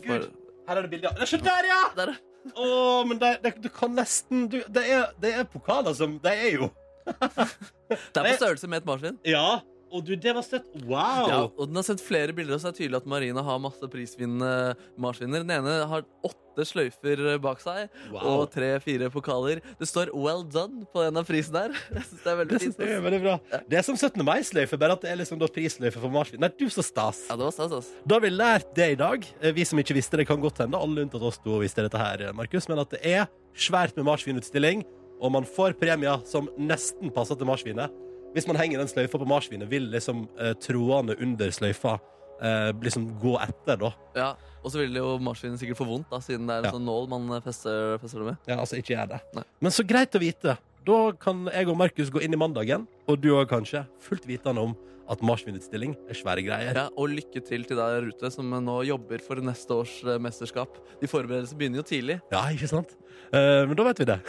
for,
Gud. Her er det bilde av Se der, ja!
Der.
Å, men det, det, du kan nesten du, det, er, det er pokaler som Det er jo
Det er på størrelse med et marsvin.
Ja. Og du, det var støtt. Wow!
Ja, og Den har sendt flere bilder, og så er det tydelig at Marina har masse prisvinnende marsvinner. Den ene har åtte sløyfer bak seg
Wow.
og tre-fire pokaler. Det står 'Well done' på en av prisene der. Jeg synes det er veldig fint. Det,
veldig bra. Det er som 17. mai-sløyfe, bare at det er liksom prisløyfe for marsvin. Nei, du, så stas.
Ja, det var stas, ass.
Da har vi lært det i dag. Eh, Vi som ikke visste det, kan godt hende. Alle unntatt oss to visste dette her, Markus. Men at det er svært med marsvinutstilling, og man får premier som nesten passer til marsvinet. Hvis man henger den sløyfa på marsvinet, vil liksom eh, trådene under sløyfa eh, liksom gå etter, da.
Ja, Og så vil jo marsvinet sikkert få vondt, da, siden det er en
Ja.
sånn nål man fester, fester det med.
Ja, altså, ikke gjør det.
Nei.
Men så greit å vite. Da kan jeg og Markus gå inn i mandagen, og du òg kanskje, fullt vitende om at marsvinutstilling er svære greier.
Ja, Og lykke til til deg der ute som nå jobber for neste års eh, mesterskap. De forberedelsene begynner jo tidlig.
Ja, ikke sant? Eh, men da vet vi det.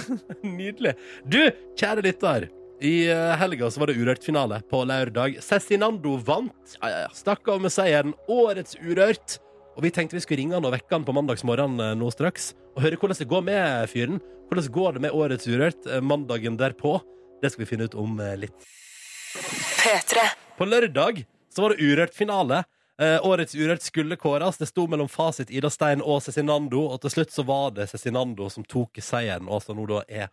Nydelig. Du, kjære lytter. I eh, helga så var det Urørt-finale på lørdag. Cezinando vant. Stakk av med seieren. Årets Urørt. Og vi tenkte vi skulle ringe han og vekke han på mandagsmorgen eh, nå straks. Og høre hvordan det går med fyren. Hvordan går det med Årets Urørt eh, mandagen derpå? Det skal vi finne ut om litt. På lørdag så var det Urørt-finale. Eh, årets Urørt skulle kåres. Det sto mellom Fasit, Ida Stein og Cezinando. Og til slutt så var det Cezinando som tok seieren, og som nå da er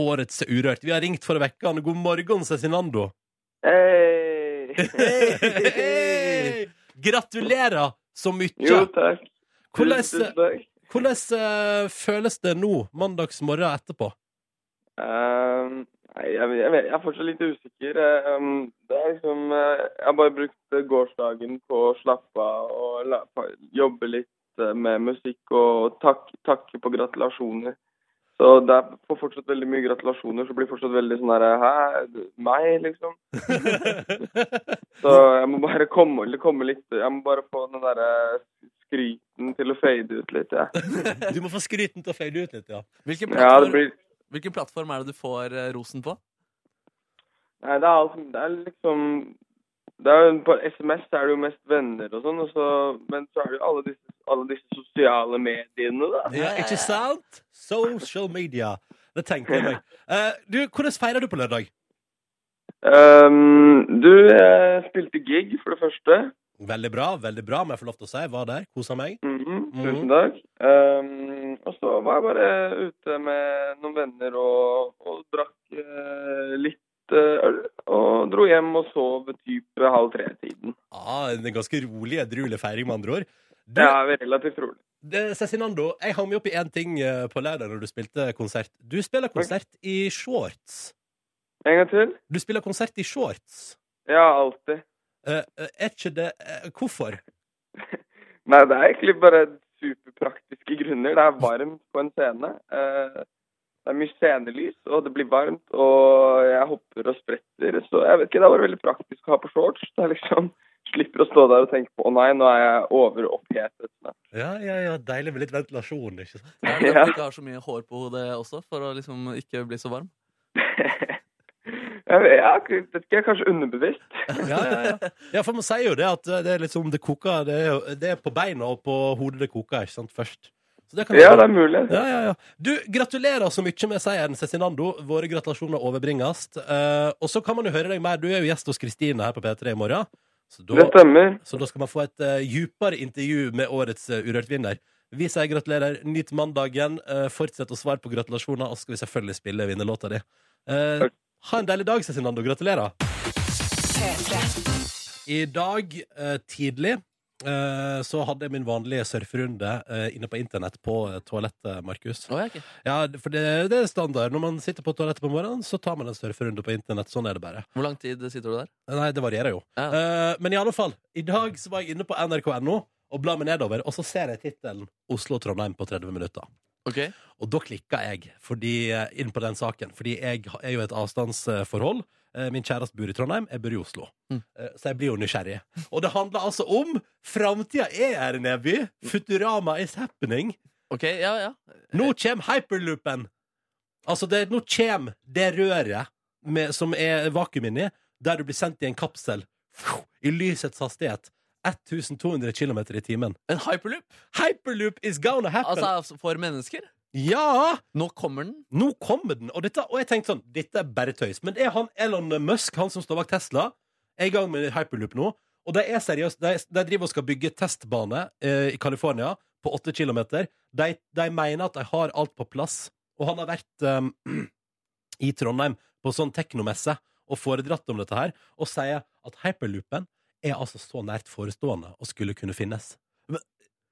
Årets Urørt. Vi har ringt for å vekke han. God morgen, Cezinando.
Hei!
hey. Gratulerer så mye.
Jo, takk.
Hvordan,
Tusen takk.
hvordan eh, føles det nå, mandagsmorgen etterpå?
Um, jeg, jeg, jeg er fortsatt litt usikker. Um, det er liksom eh, Jeg har bare brukt eh, gårsdagen på å slappe av og la, jobbe litt med musikk og tak, takke på gratulasjoner. Så det er får fortsatt veldig mye gratulasjoner, så blir fortsatt veldig sånn herre Hæ? Meg, liksom? Så jeg må bare komme, komme litt Jeg må bare få den derre skryten til å fade ut litt, jeg.
Du må få skryten til å fade ut litt, ja.
Hvilken
Ja,
plattform,
det blir
hvilken plattform er det du får eh, rosen på?
Nei, det er, alt, det er liksom jo- På SMS er det jo mest venner og sånn, og så, men så er det jo alle disse, alle disse sosiale mediene, da.
Ja, ikke sant? Social media. Det tenker jeg meg. Eh, du, hvordan feirer du på lørdag?
Um, du, jeg spilte gig, for det første.
Veldig bra, veldig bra, må jeg få lov til å si. Var der, kosa meg.
Mm
-hmm,
Tusen takk. Um, og så var jeg bare ute med noen venner og, og drakk uh, litt eh, øl. Og dro hjem og sov type halv tre-tiden.
Ah, en ganske rolig, edru feiring, med andre ord.
Det er relativt rolig.
Cezinando, jeg hang meg opp i én ting eh, på lørdag når du spilte konsert. Du spiller konsert i shorts.
En gang til?
Du spiller konsert i shorts.
Ja, alltid.
Uh, er ikke det uh, Hvorfor?
Nei, det er egentlig bare superpraktiske grunner. Det er varmt på en scene. Eh, det er mye scenelys, og det blir varmt, og jeg hopper og spretter. Så jeg vet ikke, det er bare veldig praktisk å ha på shorts. Det er liksom Slipper å stå der og tenke på å nei, nå er jeg overopphetet. snart».
Ja, ja, ja, Deilig med litt ventilasjon, ikke sant?
Er det
Ja.
at du ikke har så mye hår på hodet også, for å liksom ikke bli så varm?
jeg vet, ikke, jeg er kanskje underbevisst.
Ja, ja, ja. ja, for man sier jo det at det er liksom det koker Det er, det er på beina og på hodet det koker, ikke sant, først. Så det kan
Ja, det er mulig.
Ja, ja, ja. Du, gratulerer så mye med seieren, Cezinando. Våre gratulasjoner overbringes. Uh, og så kan man jo høre deg mer. Du er jo gjest hos Kristine her på P3 i morgen. Så
Det stemmer.
så da skal man få et uh, djupere intervju med årets uh, Urørt-vinner. Vi sier gratulerer. Nyt mandagen. Uh, fortsett å svare på gratulasjoner, og så skal vi selvfølgelig spille vinnerlåta di.
Uh,
ha en deilig dag, Cezinando. Gratulerer. I dag tidlig så hadde jeg min vanlige surferunde eh, inne på internett på eh, toalettet, Markus.
Oh, okay. ok.
Ja, for det, det er standard. Når man sitter på toalettet på morgenen, så tar man en surferunde på internett. Sånn er det bare.
Hvor lang tid sitter du der?
Nei, det varierer jo.
Ja.
Eh, men i alle fall, i dag så var jeg inne på nrk.no og bla meg nedover, og så ser jeg tittelen Oslo-Trondheim på 30 minutter.
Ok,
Og da klikka jeg fordi, eh, inn på den saken, fordi jeg er jo et avstandsforhold. Eh, Min kjæreste bor i Trondheim, jeg bor i Oslo.
Mm.
Eh, Så jeg blir jo nysgjerrig. Og det handler altså om Framtida er her, Neby! Futurama is happening.
ok, ja, ja.
Nå kommer hyperloopen! Altså, det, nå kommer det røret med, som er vakuum inni, der du blir sendt i en kapsel i lysets hastighet. 1200 km i timen.
En hyperloop?
Hyperloop is gonna happen!
Altså altså, for mennesker?
Ja!
Nå kommer den.
Nå kommer den. Og, dette, og jeg tenkte sånn, dette er bare tøys. Men det er han Elon Musk, han som står bak Tesla, er i gang med hyperloop nå. Og de er seriøst. De, de driver og skal bygge testbane eh, i California på åtte kilometer. De, de mener at de har alt på plass. Og han har vært eh, i Trondheim på sånn teknomesse og foredratt om dette her, og sier at hyperloopen er altså så nært forestående og skulle kunne finnes.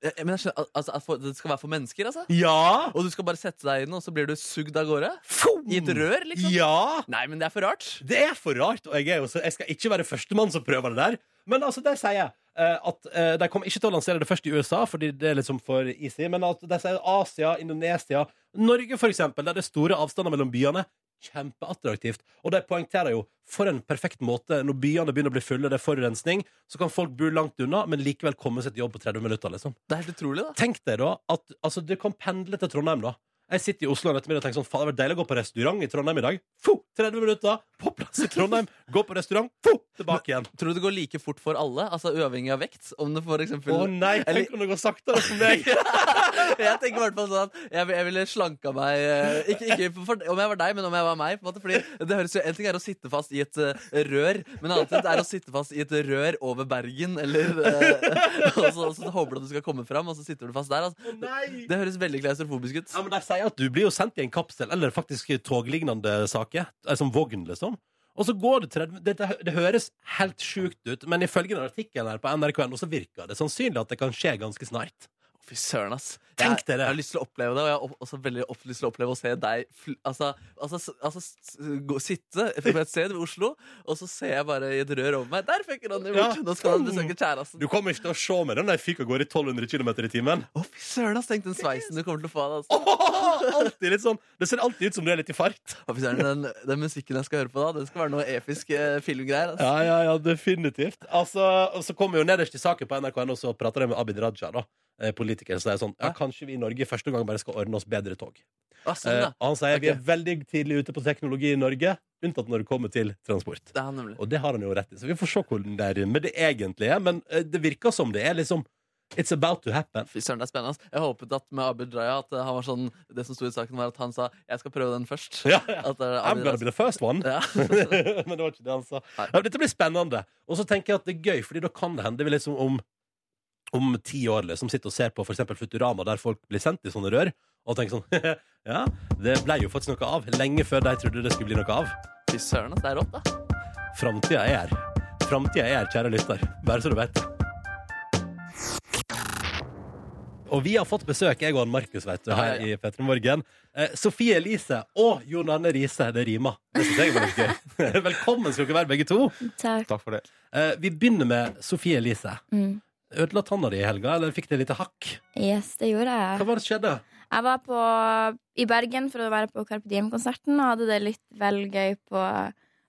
Men jeg skjønner, altså, at for, Det skal være for mennesker, altså?
Ja!
Og du skal bare sette deg inn, og så blir du sugd av gårde?
Fum!
I et rør, liksom?
Ja!
Nei, men det er for rart.
Det er for rart, og jeg, jo, jeg skal ikke være førstemann som prøver det der. Men altså, det sier eh, at eh, de kommer ikke til å lansere det først i USA, fordi det er liksom for easy, men at de sier Asia, Indonesia, Norge for eksempel, der det er store avstander mellom byene. Kjempeattraktivt. Og de poengterer jo for en perfekt måte når byene begynner å bli fulle, det er forurensning, så kan folk bo langt unna, men likevel komme seg til jobb på 30 minutter, liksom.
Det er helt utrolig, da.
Tenk deg da at altså, du kan pendle til Trondheim, da. Jeg sitter i Oslo en ettermiddag og tenker sånn, faen, det hadde vært deilig å gå på restaurant i Trondheim i dag. Fuh, 30 minutter, på plass i Trondheim, gå på restaurant, få, tilbake igjen.
Tror du det går like fort for alle? Altså Uavhengig av vekt? Om det for eksempel
Å nei,
Eller-
tenk om det går saktere for meg.
jeg tenker i hvert fall sånn at jeg, jeg ville slanka meg eh, Ikke, ikke for, om jeg var deg, men om jeg var meg. på en måte Fordi det høres jo En ting er å sitte fast i et uh, rør, men ting er å sitte fast i et rør over Bergen, eller uh, og, så, og så håper du at du skal komme fram, og så sitter du fast der. Altså.
Å.
Det høres veldig klaustrofobisk ut.
Ja, men De sier at du blir jo sendt i en kapsel, eller faktisk toglignende saker. Som vogn, liksom. Og så går det 30 det, det, høres helt sjukt ut, men ifølge den artikkelen her på nrk.no så virker det sannsynlig at det kan skje ganske snart.
Fy søren, ass.
Tenk dere.
Jeg har lyst til å oppleve det, og jeg har opp- også veldig opp, lyst til å oppleve å se deg altså, altså, altså gå, sitte på et sted ved Oslo, og så ser jeg bare i et rør over meg. Der fikk Ronny bort!
Ja.
Nå skal han besøke kjæresten.
Du kommer ikke til å se mer den der fyka går i 1200 km i timen.
Å, fy søren, ass. Tenk den sveisen du kommer til å få av. Altså.
oh, litt sånn Det ser alltid ut som du er litt i fart.
Fy søren, den, den musikken jeg skal høre på da, den skal være noe episk eh, filmgreier. Altså.
Ja, ja, ja, definitivt. Altså, og så kommer jo nederst i saken på NRK.no, så prater de med Abid Raja, da, eh, Så så er det sånn Ja, kanskje vi i Norge første gang bare skal ordne oss bedre tog.
Ah, sånn,
Eh, han sier vi er veldig tidlig ute på teknologi i Norge, unntatt når det kommer til transport.
Det er.
Og det har han jo rett i, så vi får se hvordan det er med det egentlige. Men eh, det virker som det er liksom It's about to happen.
Fy søren, det er spennende. Jeg håpet at med Abid Raja at eh, han var sånn Det som sto i saken, var at han sa 'jeg skal prøve den først'.
Ja, ja.
At det er
I'm gonna be the first one.
Ja.
Men det var ikke det han sa.
Nei.
Dette blir spennende. Og så tenker jeg at det er gøy, Fordi da kan det hende vi liksom om om ti år liksom sitter og ser på for eksempel Futurama, der folk blir sendt i sånne rør, og tenker sånn Ja, det ble jo faktisk noe av. Lenge før de trodde det skulle bli noe av.
Fy søren, det er rått, da.
Framtida er her. Framtida er her, kjære lytter. Bare så du vet det. Og vi har fått besøk, jeg og han Markus, vet du, her
Ja, ja,
i P3 Morgen. Eh, Sofie Elise og Jon Arne Riise. Det rimer. Det synes jeg var litt gøy. Velkommen skal dere være, begge to.
Takk.
Takk for det.
Eh, vi begynner med Sofie Elise.
Mm.
Ødela tanna di i helga, eller fikk det et lite hakk?
Yes, det gjorde jeg.
Hva var det som skjedde?
Jeg var på, i Bergen for å være på Carpe Diem-konserten og hadde det litt vel gøy på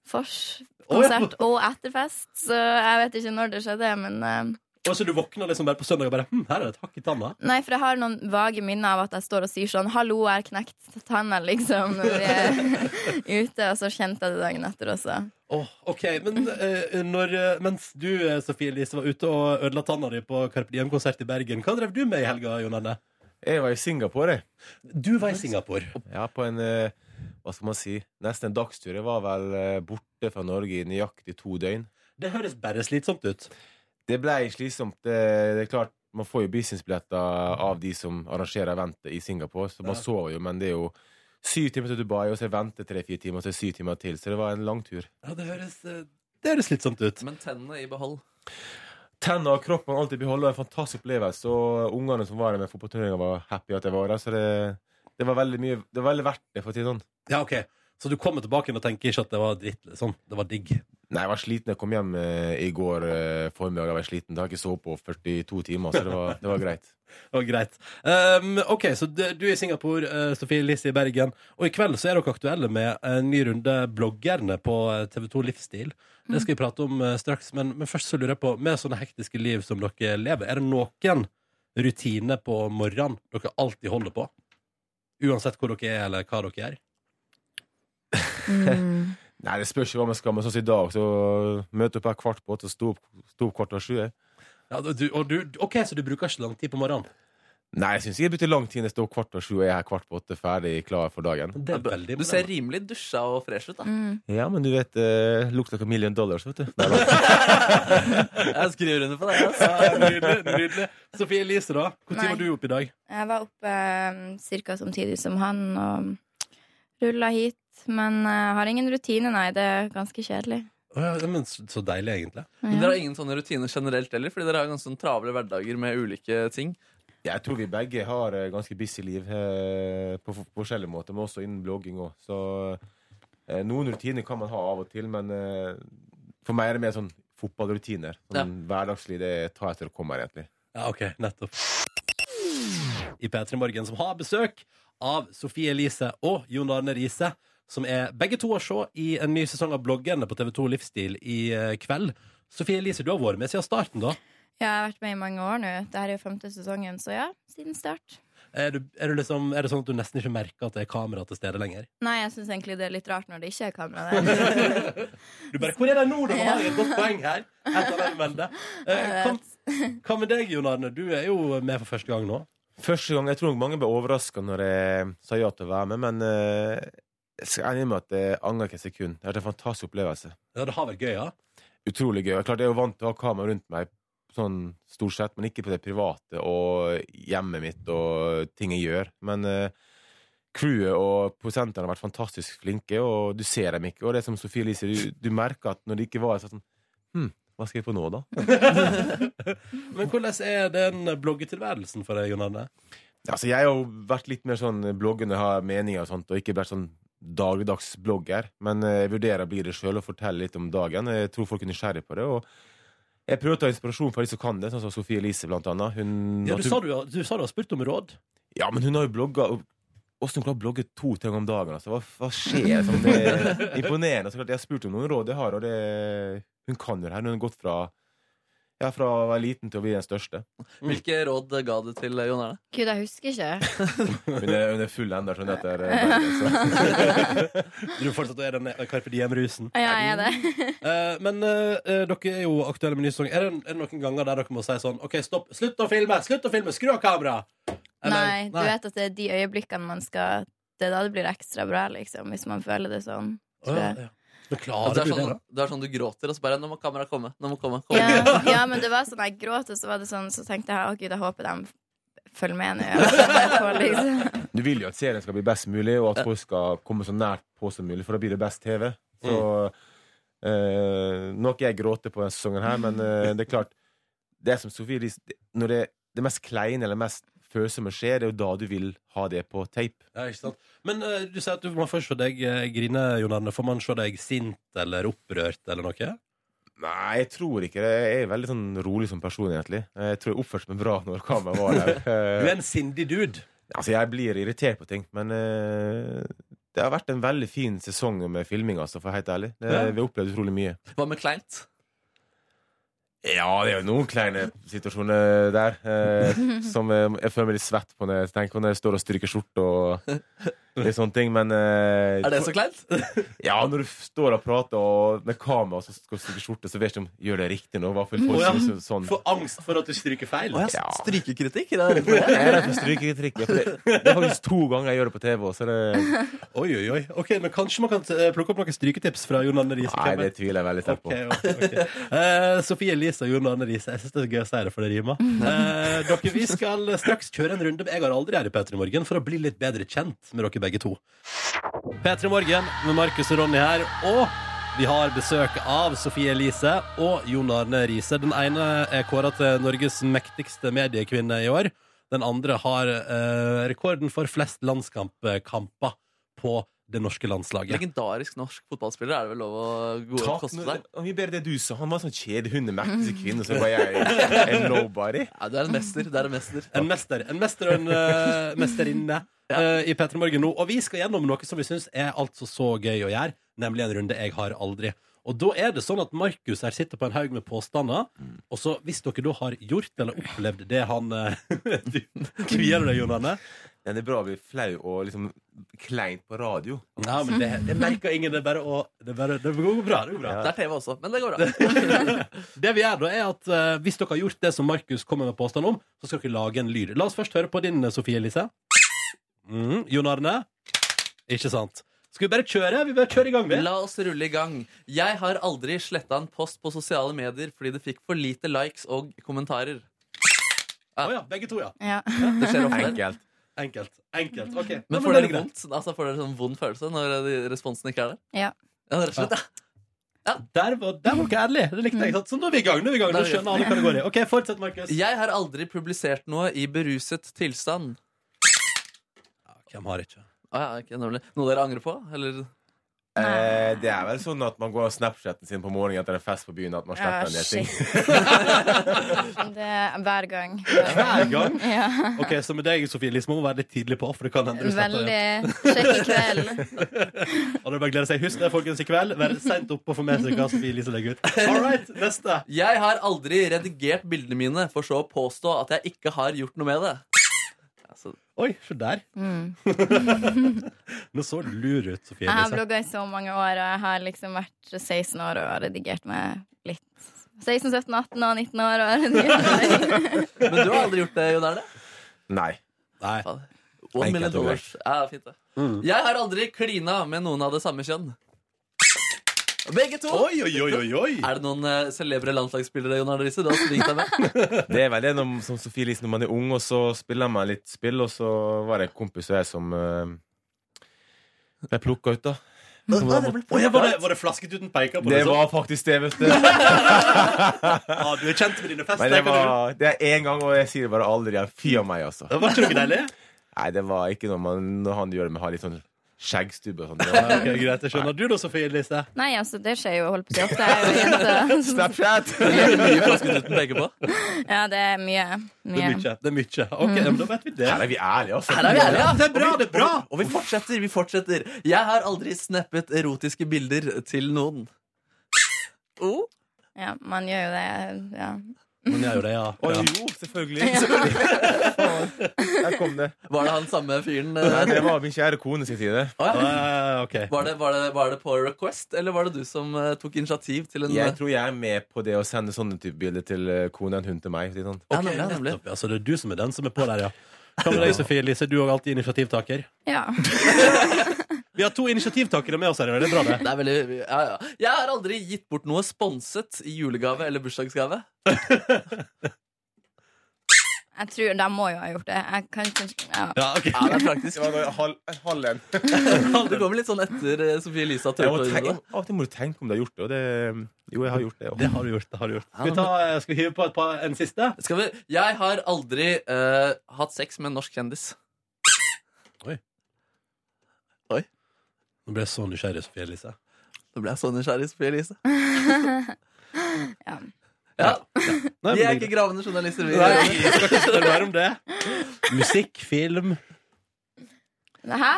Fors-konsert og etterfest. Så jeg vet ikke når det skjedde, men eh,
Og så du våkner liksom bare på søndag og bare hm, her er det et hakk i tanna?
Nei, for jeg har noen vage minner av at jeg står og sier sånn 'Hallo, jeg har knekt tanna', liksom, når vi er ute. Og så kjente jeg det dagen etter også.
Åh, ok, men eh, når, eh, Mens du, eh, Sofie Elise, var ute og ødela tanna di på Carpe Diem-konsert i Bergen, hva drev du med i helga, Jon Arne?
Jeg var i Singapore, jeg.
Du var i Singapore.
Ja, på en eh, Hva skal man si? Nesten en dagstur. Jeg var vel borte fra Norge i nøyaktig to døgn.
Det høres bare slitsomt ut.
Det ble slitsomt. Det, det er klart, Man får jo businessbilletter av de som arrangerer eventet i Singapore, så man
Ja.
sover jo, men det er jo syv timer til Dubai, og så vente tre-fire timer, og så syv timer til. Så det var en lang tur.
Ja, det høres, eh, det høres slitsomt ut.
Men tennene i behold.
Tenner og kroppen alltid beholder en fantastisk opplevelse, og ungene som var der med fotballturneringa, var happy at jeg var der, så det, det var veldig mye Det var veldig verdt det, for å si det sånn.
Ja, ok Så du kommer tilbake og tenker ikke at det var dritt, liksom. Det var digg.
Nei, jeg var sliten. Jeg kom hjem eh, i går eh, formiddag. Jeg var sliten. Det har jeg ikke sovet på 42 timer, så det var, det var greit.
Det var greit. Um, ok, så du, du er i Singapore, eh, Sofie Elise i Bergen. Og i kveld så er dere aktuelle med en ny runde bloggerne på eh, TV2 Livsstil. Det skal vi prate om eh, straks, men, men først så lurer jeg på, med sånne hektiske liv som dere lever, er det noen rutiner på morgenen dere alltid holder på? Uansett hvor dere er, eller hva dere gjør?
Mm.
Nei, det spørs jo hva man skal. Men sånn som i dag, så møte opp her kvart på åtte og stå opp, stå opp kvart over sju. jeg.
Ja, du, og du, ok, Så du bruker ikke lang tid på morgenen?
Nei, jeg syns ikke jeg bruker lang tid når jeg står kvart over sju og jeg er her kvart på åtte, ferdig, klar for dagen.
Det er veldig
Du ser rimelig dusja og fresh ut, da.
Mm.
Ja, men du vet, eh, lukter ikke million dollars, vet du. Nei, da.
Jeg skriver under på det. Altså.
Ja, nydelig, nydelig. Sofie Elise, da? Når
Nei.
var du oppe i dag?
Jeg var oppe um, ca. samtidig som han og rulla hit. Men jeg har ingen rutine, nei. Det er ganske kjedelig.
Ja, men så så deilig, egentlig.
Men dere har ingen sånne rutiner generelt heller, fordi dere har ganske sånn travle hverdager med ulike ting.
Jeg tror vi begge har eh, ganske busy liv eh, på f- forskjellige måter, men også innen blogging òg. Så eh, noen rutiner kan man ha av og til, men eh, for meg er det mer sånn fotballrutiner. Sånn Hverdagslig, det tar jeg til å komme her, egentlig.
Ja, ok, nettopp. I P3 Morgen, som har besøk av Sofie Elise og Jon Arne Riise, som er begge to å se i en ny sesong av Bloggerne på TV2 Livsstil i eh, kveld. Sofie Elise, du har vært med siden starten, da.
Ja, jeg har vært med i mange år nå. Dette er jo femte sesongen, så ja, siden start.
Er, du, er, du liksom, er det sånn at du nesten ikke merker at det er kamera til stede lenger?
Nei, jeg syns egentlig det er litt rart når det ikke er kamera der.
Du bare, Hvor er de nå? Da
Ja.
har et godt poeng her. Etter. Eh, hva, med deg, Jon Arne? Du er jo med for første gang nå.
Første gang, Jeg tror nok mange ble overraska når jeg sa ja til å være med, men jeg skal ærlig med at jeg angrer ikke et sekund. Det har vært en fantastisk opplevelse.
Ja, Det har vært gøy, ja?
Utrolig gøy. Klart Jeg er jo vant til å ha kamera rundt meg, sånn stort sett, men ikke på det private og hjemmet mitt og ting jeg gjør. Men uh, crewet og prosentene har vært fantastisk flinke, og du ser dem ikke. Og det som Sofie Elise, du, du merker at når det ikke var sånn Hm, hva skal jeg på nå, da?
Men hvordan er den bloggetilværelsen for deg, Jon Arne?
Altså, jeg har jo vært litt mer sånn bloggende, har meninger og sånt, og ikke vært sånn dagligdags blogger. Men eh, jeg vurderer å bli det sjøl og fortelle litt om dagen. Jeg tror folk er nysgjerrige på det. Og jeg prøver å ta inspirasjon fra de som kan det, sånn som Sofie Elise, blant annet. Hun,
Ja, du, sa du, du sa du har spurt om råd.
ja, men hun har jo blogga Åssen hun klarer å blogge to ting om dagen? Altså. Hva, hva skjer? Sånn, det er imponerende. Så klart, jeg har spurt om noen råd jeg har, og det, hun kan jo det her. Hun har gått fra Ja, Fra å være liten til å bli den største.
Hvilke råd ga du til Jon Erne?
Gud, jeg husker ikke.
Hun er, hun er full ennå, skjønner jeg. etter, eh,
Du fortsatt er den Carpe Diem-rusen.
Ja, jeg er det.
Eh, men eh, eh, dere er jo aktuelle med ny sesong. Er, det- er det noen ganger der dere må si sånn OK, stopp, slutt å filme! Slutt å filme! Skru av kameraet!
Nei, du vet at det er de øyeblikkene man skal Det er da det blir ekstra bra, liksom, hvis man føler det sånn.
Å, ja, ja.
At det, er
det,
sånn, det er sånn du gråter, og så bare Nå må kameraet komme. Nå må komme, komme.
Ja, ja, men det var sånn jeg gråt, og så var det sånn Så tenkte jeg å gud, jeg håper de følger med nå. Ja. Liksom.
Du vil jo at serien skal bli best mulig, og at folk skal komme så nært på som mulig, for da blir det best TV. Så eh, Nå har ikke jeg grått på denne sesongen her, men eh, det er klart Det er som Sofie Riis Når det, det mest kleine eller mest følsomme skjer, det er jo da du vil ha det på tape.
Ja, ikke sant? Men eh, du sier at du, man får se deg eh, grine, Jon Arne. Får man se deg sint eller opprørt eller noe?
Nei, jeg tror ikke det. Jeg er veldig sånn rolig som person, egentlig. Jeg tror jeg oppførte meg bra når kameraet var der.
Du er en sindig dude.
Altså, jeg blir irritert på ting, men eh, det har vært en veldig fin sesong med filming, altså, for å være helt ærlig. Det,
Ja.
Vi har opplevd utrolig mye.
Hva med kleint?
Ja, det er jo noen kleine situasjoner der eh, som jeg, jeg føler meg litt svett på når jeg tenker på når jeg står og stryker skjorte og litt sånne ting, men eh,
Er det så kleint?
Ja, når du står og prater og med kamera og så skal du stryke skjorte, så vet du ikke om gjør det riktig nå. Hva for folk
Å, ja.
synes sånn
Får angst for at du stryker feil.
Oh, ja,
Ja.
Strykekritikk? Det er
Jeg er redd for strykekritikk. Det, det er faktisk to ganger jeg gjør det på TV. Så det,
Oi, oi, oi. Ok, Men kanskje man kan eh, plukke opp noen stryketips fra Jon Arne Riise?
nei, det tviler jeg veldig sterkt på.
Okay, okay, okay. uh, Sofie Elise og Jon Arne Riise. Jeg synes det er gøy å si det, for det rimer. Uh, dere, vi skal straks kjøre en runde med Jeg har aldri her i P3 Morgen for å bli litt bedre kjent med dere begge to. P3 Morgen med Markus og Ronny her. Og vi har besøk av Sofie Elise og Jon Arne Riise. Den ene er kåra til Norges mektigste mediekvinne i år. Den andre har eh, rekorden for flest landskampkamper på det norske landslaget.
Legendarisk norsk fotballspiller. Er det vel lov å gå,
Takk,
koste
seg?
deg?
Mye bedre det du sa. Han var sånn kjedehund, mektigste kvinne, så var jeg en nobody.
Ja, du er en mester. Du er en mester.
En mester, en mester og en uh, mesterinne eh, i P3 Morgen nå. Og vi skal gjennom noe som vi syns er altså så gøy å gjøre, nemlig en runde Jeg har aldri. Og da er det sånn at Markus her sitter på en haug med påstander. Og så hvis dere da har gjort eller opplevd det han eh, Du kvier deg, Jon Arne?
Ja, det er bra å bli flau og liksom kleint på radio.
Ja, men det, det merker ingen. Det er bare å Det, bare, det går bra. Det går bra.
Det er TV også, men det går bra.
Det vi gjør da, er at uh, hvis dere har gjort det som Markus kommer med påstand om, så skal dere lage en lyd. La oss først høre på din, Sofie Elise. Mm, Jon Arne? Ikke sant. Skal vi bare kjøre? Vi bare kjøre i gang, vi.
La oss rulle i gang. Jeg har aldri sletta en post på sosiale medier fordi det fikk for lite likes og kommentarer.
Å ja, begge to, ja.
Ja.
Det skjer ofte.
Enkelt.
Enkelt. Enkelt. OK.
Men
men
får dere vondt? Altså, får dere sånn vond følelse når responsen ikke er der?
Ja.
Ja, rett og slett, ja.
Der var, der var ikke ærlig. Det likte jeg. sant? Så nå er vi i gang. Nå er vi i gang. Nå skjønner alle hva det går i. OK, fortsett, Markus.
Jeg har aldri publisert noe i beruset tilstand.
Hvem har ikke?
Ah, ja, ikke nemlig. Noe dere angrer på? Eller
Eh, det er vel sånn at man går av Snapchaten sin på morgenen etter en fest på byen, at man
Ja,
sletter en del ting.
Det er hver gang.
Hver gang?
Ja.
OK, så med deg, Sofie Lise, må man være litt tidlig på, for det kan hende du.
Veldig Sjekk i kveld.
Og det er bare å glede seg. Husk det, folkens, i kveld. Vær seint oppe og få med seg hva Sofie Lise legger ut. All right, neste.
Jeg har aldri redigert bildene mine for så å påstå at jeg ikke har gjort noe med det. Altså,
Oi, se der.
Mm.
Nå så lur ut, Sofie
Jeg har blogga i så mange år, og jeg har liksom vært 16 år og har redigert meg litt. 16, 17, 18 og 19 år og redigert meg.
men du har aldri gjort det, Jon Erne?
Nei.
Nei.
One million dollars. Ja, fint det.
Mm.
Jeg har aldri klina med noen av det samme kjønn. Begge to!
Oi, oi, oi, oi, oi.
Er det noen uh, celebre landslagsspillere Jon Arne Riise, du har svingt deg med?
Det er vel det når, som Sofie Lise når man er ung, og så spiller man litt spill, og så var det en kompis og jeg som uh, ble plukka ut, da. Var det
Å, ja, var, det, var det flasketuten peker på?
Det
det
var faktisk det, vet du.
ah, du er kjent med dine fester. det,
var, det er én gang, og jeg sier det bare aldri igjen. Fy av meg, altså.
Det var ikke noe deilig?
Nei, det var ikke noe man, når han gjør det med å ha litt sånn skjeggstubbe sånn.
Ja,
var-
ok, greit, jeg skjønner. Du da, Sofie Elise?
Nei, altså, det skjer jo holdt på å si ofte. Jeg jo jente.
Snapchat!
Det er mye flasketuten peker på.
Ja, det er mye.
Det er
mye.
mye. Det er mye. Ok, men da vet vi det.
Her er vi ærlige, altså.
Her er vi ærlige, ja.
Det er bra, det er bra!
Og vi fortsetter, vi fortsetter. Jeg har aldri snappet erotiske bilder til noen. Oh.
Ja, man gjør jo det. Ja.
Hun gjør jo det, ja.
Å
ja.
jo, selvfølgelig. selvfølgelig. Der kom det.
Var det han samme fyren?
Nei,
eh?
det var min kjære kone sin side.
Å, ja.
Eh, ok.
Var det, var, det, var det på request, eller var det du som eh, tok initiativ til en
Jeg tror jeg er med på det å sende sånne type bilder til eh, kone og en hund til meg. Ikke sant?
Ja, nemlig, ja, nemlig.
nettopp, ja. Så det er du som er den som er på der, ja. Hva med deg, Sofie Elise? Du er også alltid initiativtaker.
Ja.
Vi har to initiativtakere med oss her. Det er bra, det.
Det er veldig, ja, ja. Jeg har aldri gitt bort noe sponset i julegave eller bursdagsgave.
Jeg tror De må jo ha gjort det. Jeg kan kanskje ja.
Ja, okay.
Ja, det er praktisk.
Det var halv, en halv en.
Det kommer litt sånn etter eh, Sofie det.
av og til må du tenke om du har gjort det. Og det jo, jeg har gjort det.
Det har du gjort. det har du gjort Skal vi, ta, eh, skal vi hive på et par, en siste?
Skal vi? Jeg har aldri uh, hatt sex med en norsk kjendis.
Nå ble jeg så nysgjerrig, Sofie Elise.
Nå ble jeg så nysgjerrig, Sofie Elise.
ja.
Ja,
Nei,
Vi er ikke gravende journalister. Vi.
Nei, vi skal ikke spørre mer om det. Musikk, film
Hæ?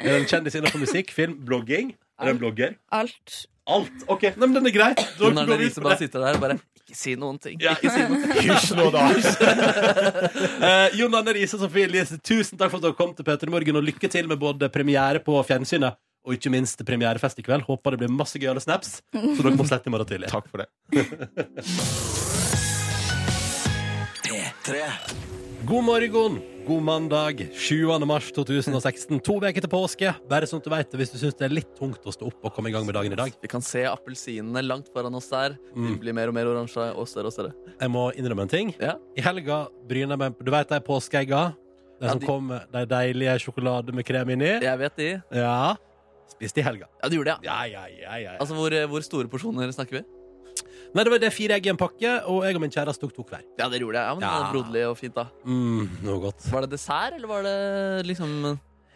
Er det en kjendis innenfor musikk, film, blogging? Er det en blogger?
Alt.
Alt? OK, Nei, men den er grei. Da
Jon
går vi ut på
bare
det.
sitter der og bare Ikke si noen ting.
Ja.
Ikke si noe.
Hysj nå, da!
Eh, Jon Arne Riise og Sofie Elise, tusen takk for at dere kom til Peter Morgen, og lykke til med både premiere på fjernsynet og ikke minst premierefest i kveld. Håper det blir masse gøyale snaps, så dere må slette i morgen tidlig.
Takk for det.
God morgen, god mandag, 7. mars 2016. To uker til påske. Bare sånn at du vet det hvis du syns det er litt tungt å stå opp og komme i gang med dagen i dag.
Vi kan se appelsinene langt foran oss der. De
Mm.
blir mer og mer oransje og større og større.
Jeg må innrømme en ting.
Ja.
I helga bryner jeg meg Du vet de påskeegga? De
Ja,
som
de-
kom med de deilige sjokolade med krem inni?
Jeg vet de.
Ja. Spiste i helga.
Ja, du gjorde det, ja.
Ja, ja, ja, ja.
Altså, hvor, hvor store porsjoner snakker vi?
Nei, det var det fire egg i en pakke, og jeg og min kjæreste tok to hver.
Ja, det gjorde jeg. Ja, men det var Broderlig og fint, da.
Mm, noe godt.
Var det dessert, eller var det liksom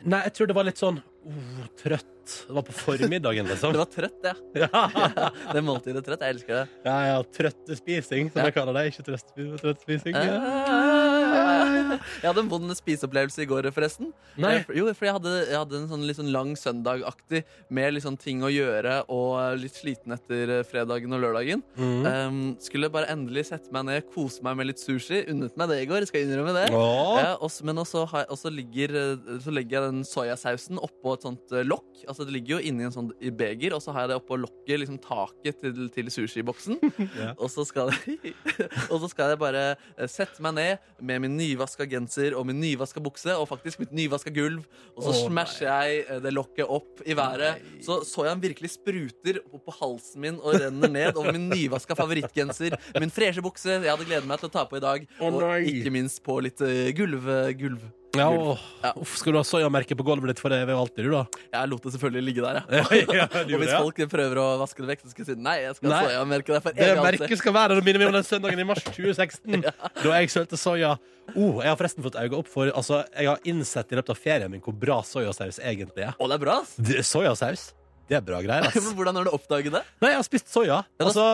Nei, jeg tror det var litt sånn oh, trøtt. Det var på formiddagen, liksom.
Det var trøtt, ja.
Ja,
Det måltidet trøtt. Jeg elsker det.
ja, ja trøttespising, som
Ja.
jeg kaller det. Ikke trøttespising, trøttespising. Ja.
Jeg hadde en vond spiseopplevelse i går, forresten.
Nei.
Eh, Jo, for jeg hadde, jeg hadde en sånn litt sånn lang søndagaktig med litt sånn ting å gjøre og litt sliten etter eh, fredagen og lørdagen.
Mm.
Um, skulle bare endelig sette meg ned, kose meg med litt sushi. Unnet meg det i går, skal jeg innrømme det. Ja, også, men også, har også ligger, eh, så legger jeg den soyasausen oppå et sånt lokk. Altså Det ligger jo inni en sånn i beger, og så har jeg det oppå lokket, liksom taket til, til sushiboksen.
Ja.
og, så skal jeg, og så skal jeg bare sette meg ned med min nyvaska genser og min nyvaska bukse og faktisk mitt nyvaska gulv, og så
oh,
smasher jeg eh, det lokket opp i været. Så så jeg han virkelig spruter opp på halsen min og renner ned over min nyvaska favorittgenser, min freshe bukse jeg hadde gledet meg til å ta på i dag,
oh,
og ikke minst på litt eh, gulv. gulv.
Ja, og,
Ja.
Uff, skal du ha soyamerke på gulvet ditt for evig og alltid, du, da?
Jeg lot det selvfølgelig ligge der, ja.
ja,
Og hvis
det, ja.
folk prøver å vaske det vekk, så skal jeg si nei, jeg skal
Nei.
ha soyamerke der for
Det
evig alltid.
merket skal være Det meg om den søndagen i mars 2016 Da jeg sølte soya oh, Jeg har forresten fått øye opp for Altså, jeg har innsett i løpet av ferien min Hvor bra soyasaus egentlig er
Å, det er bra, ass!
det, Sojasaus, det er bra greier, ass
Men hvordan har du oppdaget det?
Nei, jeg har spist soya.
Ja,
Altså,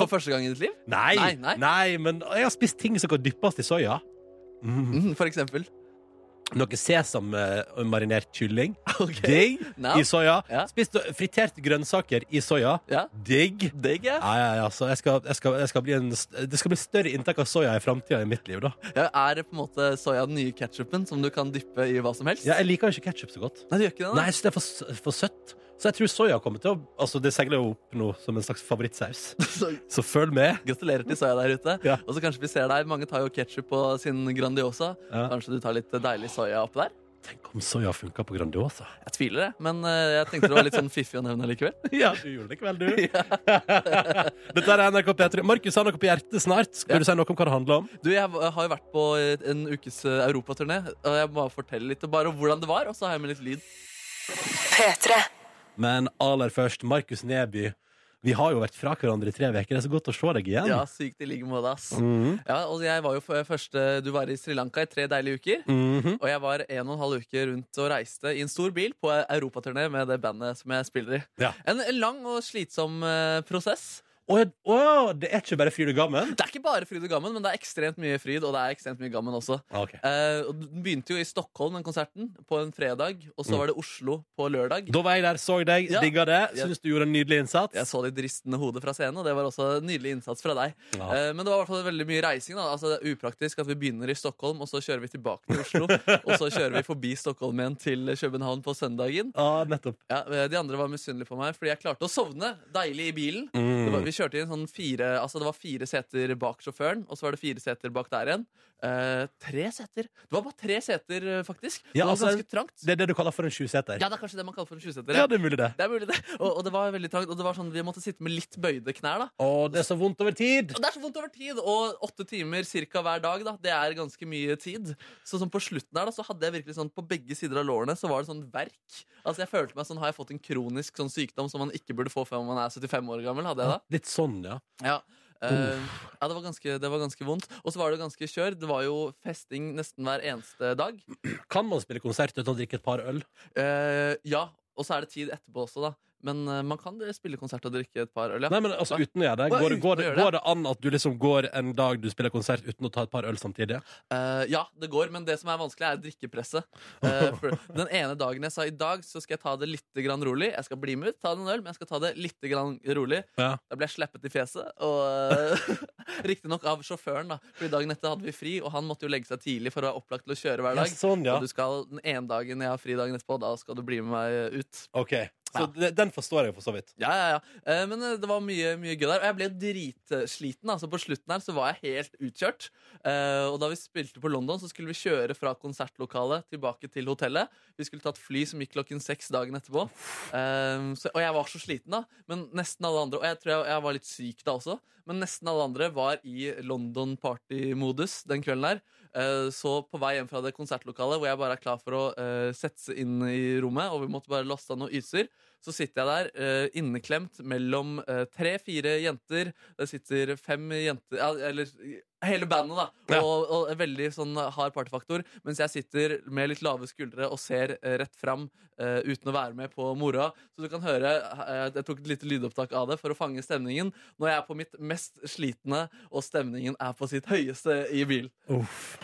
For første gang i ditt liv?
nei,
Nei,
nei,
nei.
men jeg har spist ting som kan dyppes i soya. mm.
Mm, for eksempel.
Noe sesam-marinert kylling
Okay.
Digg
No.
i soja
Ja.
Spist friterte grønnsaker i soja
Ja.
Digg
Digg, ja.
Ja, ja, så jeg skal, jeg skal, jeg skal bli en, det skal bli større inntak av soja i fremtiden i mitt liv da
ja. Er det på en måte soya den nye ketchupen som du kan dyppe i hva som helst?
Ja, jeg liker jo ikke ketchup så godt.
Nei, du gjør ikke det? da.
Nei, jeg synes det er for, for søtt. Så jeg tror soya kommer til å Altså, det seiler jo opp nå som en slags favorittsaus.
Så,
følg med.
gratulerer til soya der ute.
Ja.
Og så kanskje vi ser deg. Mange tar jo ketsjup på sin Grandiosa.
Ja.
Kanskje du tar litt deilig soya opp der?
Tenk om soya funka på Grandiosa.
Jeg tviler det, men eh, jeg tenkte det var litt sånn fiffig å nevne likevel.
Ja, du gjorde det ikke vel, du. Dette er NRK P3. Markus har noe på hjertet snart. Skal
Ja.
du si noe om hva det handler om?
Du, Jeg har jo vært på en ukes eh, europaturné, og jeg må fortelle litt bare om hvordan det var, og så har jeg med litt lyd.
Men aller først, Markus Neby. Vi har jo vært fra hverandre i tre uker. Det er så godt å se deg igjen.
Ja, sykt i like måte, ass.
Mhm.
Ja, og jeg var jo første Du var i Sri Lanka i tre deilige uker.
Mhm.
Og jeg var en og en halv uke rundt og reiste i en stor bil på europaturné med det bandet som jeg spiller i.
Ja.
En, en lang og slitsom eh, prosess.
Å, å, det er ikke bare fryd og gammen?
Det er ikke bare fryd og gammen, men det er ekstremt mye fryd, og det er ekstremt mye gammen også.
Okay.
Eh, og den begynte jo i Stockholm, den konserten, på en fredag. Og så
Mm.
var det Oslo på lørdag.
Da var jeg der, så deg,
Ja.
digga det. Syns du gjorde en nydelig innsats.
Jeg så ditt ristende hode fra scenen, og det var også en nydelig innsats fra deg.
Ja.
Eh, men det var i hvert fall veldig mye reising. da Altså Det er upraktisk at vi begynner i Stockholm, og så kjører vi tilbake til Oslo. og så kjører vi forbi Stockholm igjen til København på søndagen.
Ah, nettopp.
Ja, eh, De andre var misunnelige på meg fordi jeg klarte å sovne deilig i bilen.
Mm.
Det var, vi kjørte inn sånn fire Altså det var fire seter bak sjåføren, og så var det fire seter bak der igjen. Eh, tre seter. Det var bare tre seter, eh, faktisk.
Ja,
det var
altså,
ganske trangt.
Det er det du kaller for en sjuseter?
Ja, det er kanskje det man kaller for en sjuseter.
Ja, det er mulig, det.
Det er mulig, det. Og, og det var veldig trangt. Og det var sånn, vi måtte sitte med litt bøyde knær. da
Å, det er så vondt over tid!
og Det er så vondt over tid, og åtte timer cirka hver dag, da, det er ganske mye tid. Så sånn på slutten her da, så hadde jeg virkelig sånn på begge sider av lårene så var det sånn verk. Altså jeg følte meg sånn, Har jeg fått en kronisk sånn sykdom som man ikke burde få før man er 75 år gammel? hadde jeg da?
Litt sånn, ja.
Ja. Eh, ja, det var, ganske, det var ganske vondt. Og så var det ganske kjør. Det var jo festing nesten hver eneste dag.
Kan man spille konsert uten å drikke et par øl?
Uh, ja, og så er det tid etterpå også, da. Men eh, man kan spille konsert og drikke et par øl, ja.
Nei, men altså uten å gjøre det. Går, går, det, går det an at du liksom går en dag du spiller konsert uten å ta et par øl samtidig?
Uh, ja, det går, men det som er vanskelig, er drikkepresset. Uh, den ene dagen jeg sa i dag, så skal jeg ta det litt grann rolig. Jeg skal bli med ut, ta en øl, men jeg skal ta det litt grann rolig.
Ja.
Da ble jeg sleppet i fjeset. Og uh, Riktignok av sjåføren, da. Fordi dagen etter hadde vi fri, og han måtte jo legge seg tidlig for å være opplagt til å kjøre hver
Ja,
dag.
sånn, ja.
Så du skal, den ene dagen jeg har fri dagen etterpå, da skal du bli med meg ut.
Ok, Så ja. den forstår jeg for så vidt.
Ja, ja, ja. Eh, men eh, det var mye, mye gøy der. Og jeg ble dritsliten. Altså på slutten her så var jeg helt utkjørt. Eh, og da vi spilte på London, så skulle vi kjøre fra konsertlokalet tilbake til hotellet. Vi skulle ta et fly som gikk klokken seks dagen etterpå. Så, og jeg var så sliten da. Men nesten alle andre Og jeg tror jeg, jeg var litt syk da også. Men nesten alle andre var i London party-modus den kvelden her. Eh, Så på vei hjem fra det konsertlokalet, hvor jeg bare er klar for å eh, sette seg inn i rommet, og vi måtte bare laste av noen ytelser, så sitter jeg der uh, inneklemt mellom uh, tre-fire jenter. Det sitter fem jenter ja, Eller hele bandet, da.
Ja.
Og, og en veldig sånn hard partyfaktor. Mens jeg sitter med litt lave skuldre og ser uh, rett fram uh, uten å være med på moroa. Så du kan høre uh, Jeg tok et lite lydopptak av det for å fange stemningen når jeg er på mitt mest slitne, og stemningen er på sitt høyeste i bil.
Uff.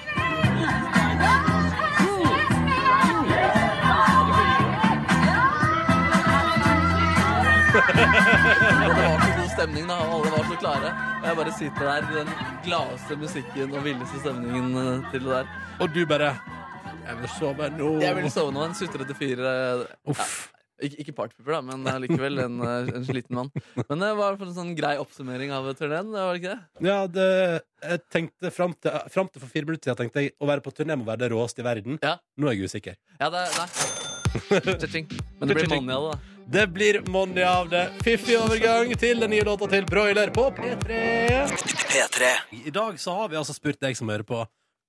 Og det var så god stemning, da. og Alle var så klare. Og jeg bare sitter der i den gladeste musikken og villeste stemningen eh, til det der.
Og du bare Jeg vil sove nå.
Jeg vil sove nå. En sutrete fyr. eh,
Uff.
Ikke, ikke partypooper, da, men likevel en, eh, en sliten mann. Men det var i hvert fall en sånn grei oppsummering av turneen. Var det ikke det?
Ja, det, jeg tenkte fram til, fram til for fire minutter siden tenkte jeg å være på turné må være det råeste i verden.
Ja.
Nå er jeg usikker.
Ja, det er Cha-ching. Men det blir money av det, da.
Det blir money av det. Fiffig overgang til den nye låta til Broiler på P3. P3. I dag så har vi altså spurt deg som hører på,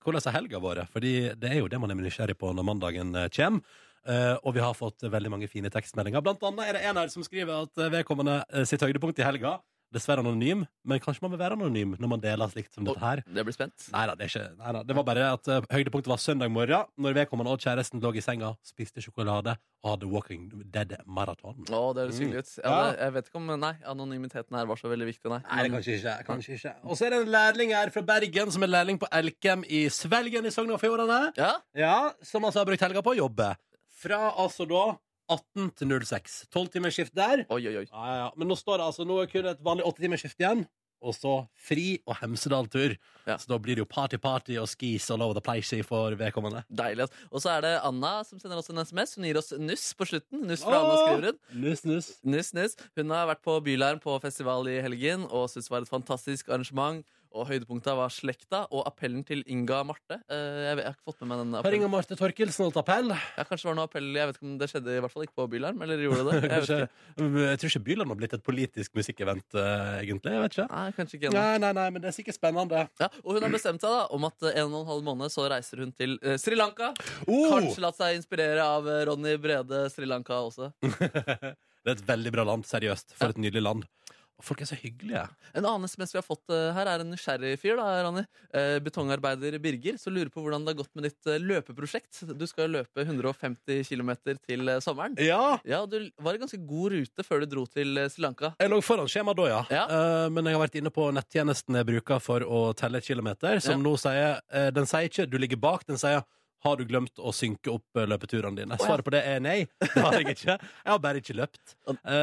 hvordan har helga vært? Fordi det er jo det man er nysgjerrig på når mandagen eh, kommer. Eh, og vi har fått veldig mange fine tekstmeldinger. Blant annet er det en her som skriver at eh, vedkommende sitt høydepunkt i helga Dessverre anonym, men kanskje man vil være anonym når man deler slikt som dette her.
Det blir spent.
Neida, det, ikke, neida, det var bare at uh, høydepunktet var søndag morgen, når vedkommende og kjæresten lå i senga, spiste sjokolade og hadde Walking Dead-maraton.
Å, det høres hyggelig ut. Ja,
Ja.
det, jeg vet ikke om Nei, anonymiteten her var så veldig viktig, nei.
Nei, det kanskje ikke. kanskje ikke Og så er det en lærling her fra Bergen som er lærling på Elkem i Svelgen i Sogn og Fjordane.
Ja?
Ja, som altså har brukt helga på å jobbe. Fra altså da 18 til 06. Tolvtimersskift der.
Oi, oi, oi.
Ja, ja, ja. Men nå står det altså Nå er kun et vanlig åttetimersskift igjen. Og så fri og Hemsedal-tur. Så da blir det jo party-party og skis all over the place for vedkommende.
Deilig. ass. Og så er det Anna som sender oss en SMS. Hun gir oss nuss på slutten. Nuss fra Anna, skriver hun.
Nuss, nuss.
Nuss, nuss. Hun har vært på Bylarm på festival i helgen og syns det var et fantastisk arrangement. Og høydepunktet var slekta og appellen til Inga Marte. Eh, Jeg, vet- jeg har ikke fått med meg den
Har
appellen.
Inga Marte Torkelsen holdt appell?
Ja, kanskje det var noe appell Jeg vet ikke om det skjedde i hvert fall ikke på Bylarm. Eller gjorde det det? Jeg
Kanskje, jeg tror ikke Byland har blitt et politisk musikkevent, eh, egentlig. Jeg vet ikke.
Nei, kanskje ikke ennå.
Nei, nei, nei, men det er sikkert spennende.
Ja, og hun har bestemt seg da om at eh, en og en halv måned så reiser hun til eh, Sri Lanka.
Oh!
Kanskje latt seg inspirere av Ronny Brede Sri Lanka også.
det er et veldig bra land. Seriøst. For
Ja.
et nydelig land. Folk er så hyggelige.
En annen SMS vi har fått eh, her, er en nysgjerrig fyr. da, Ronny. Eh, betongarbeider Birger, som lurer på hvordan det har gått med ditt eh, løpeprosjekt. Du skal løpe 150 km til sommeren.
Ja!
Ja, Du var i ganske god rute før du dro til Sri Lanka.
Jeg lå foran skjema da, ja.
Ja.
Men jeg har vært inne på nettjenesten jeg bruker for å telle kilometer, som
Ja.
nå sier Den sier ikke 'du ligger bak', den sier har du glemt å synke opp løpeturene dine? Svaret på det er nei. Det har jeg ikke. Jeg har bare ikke løpt.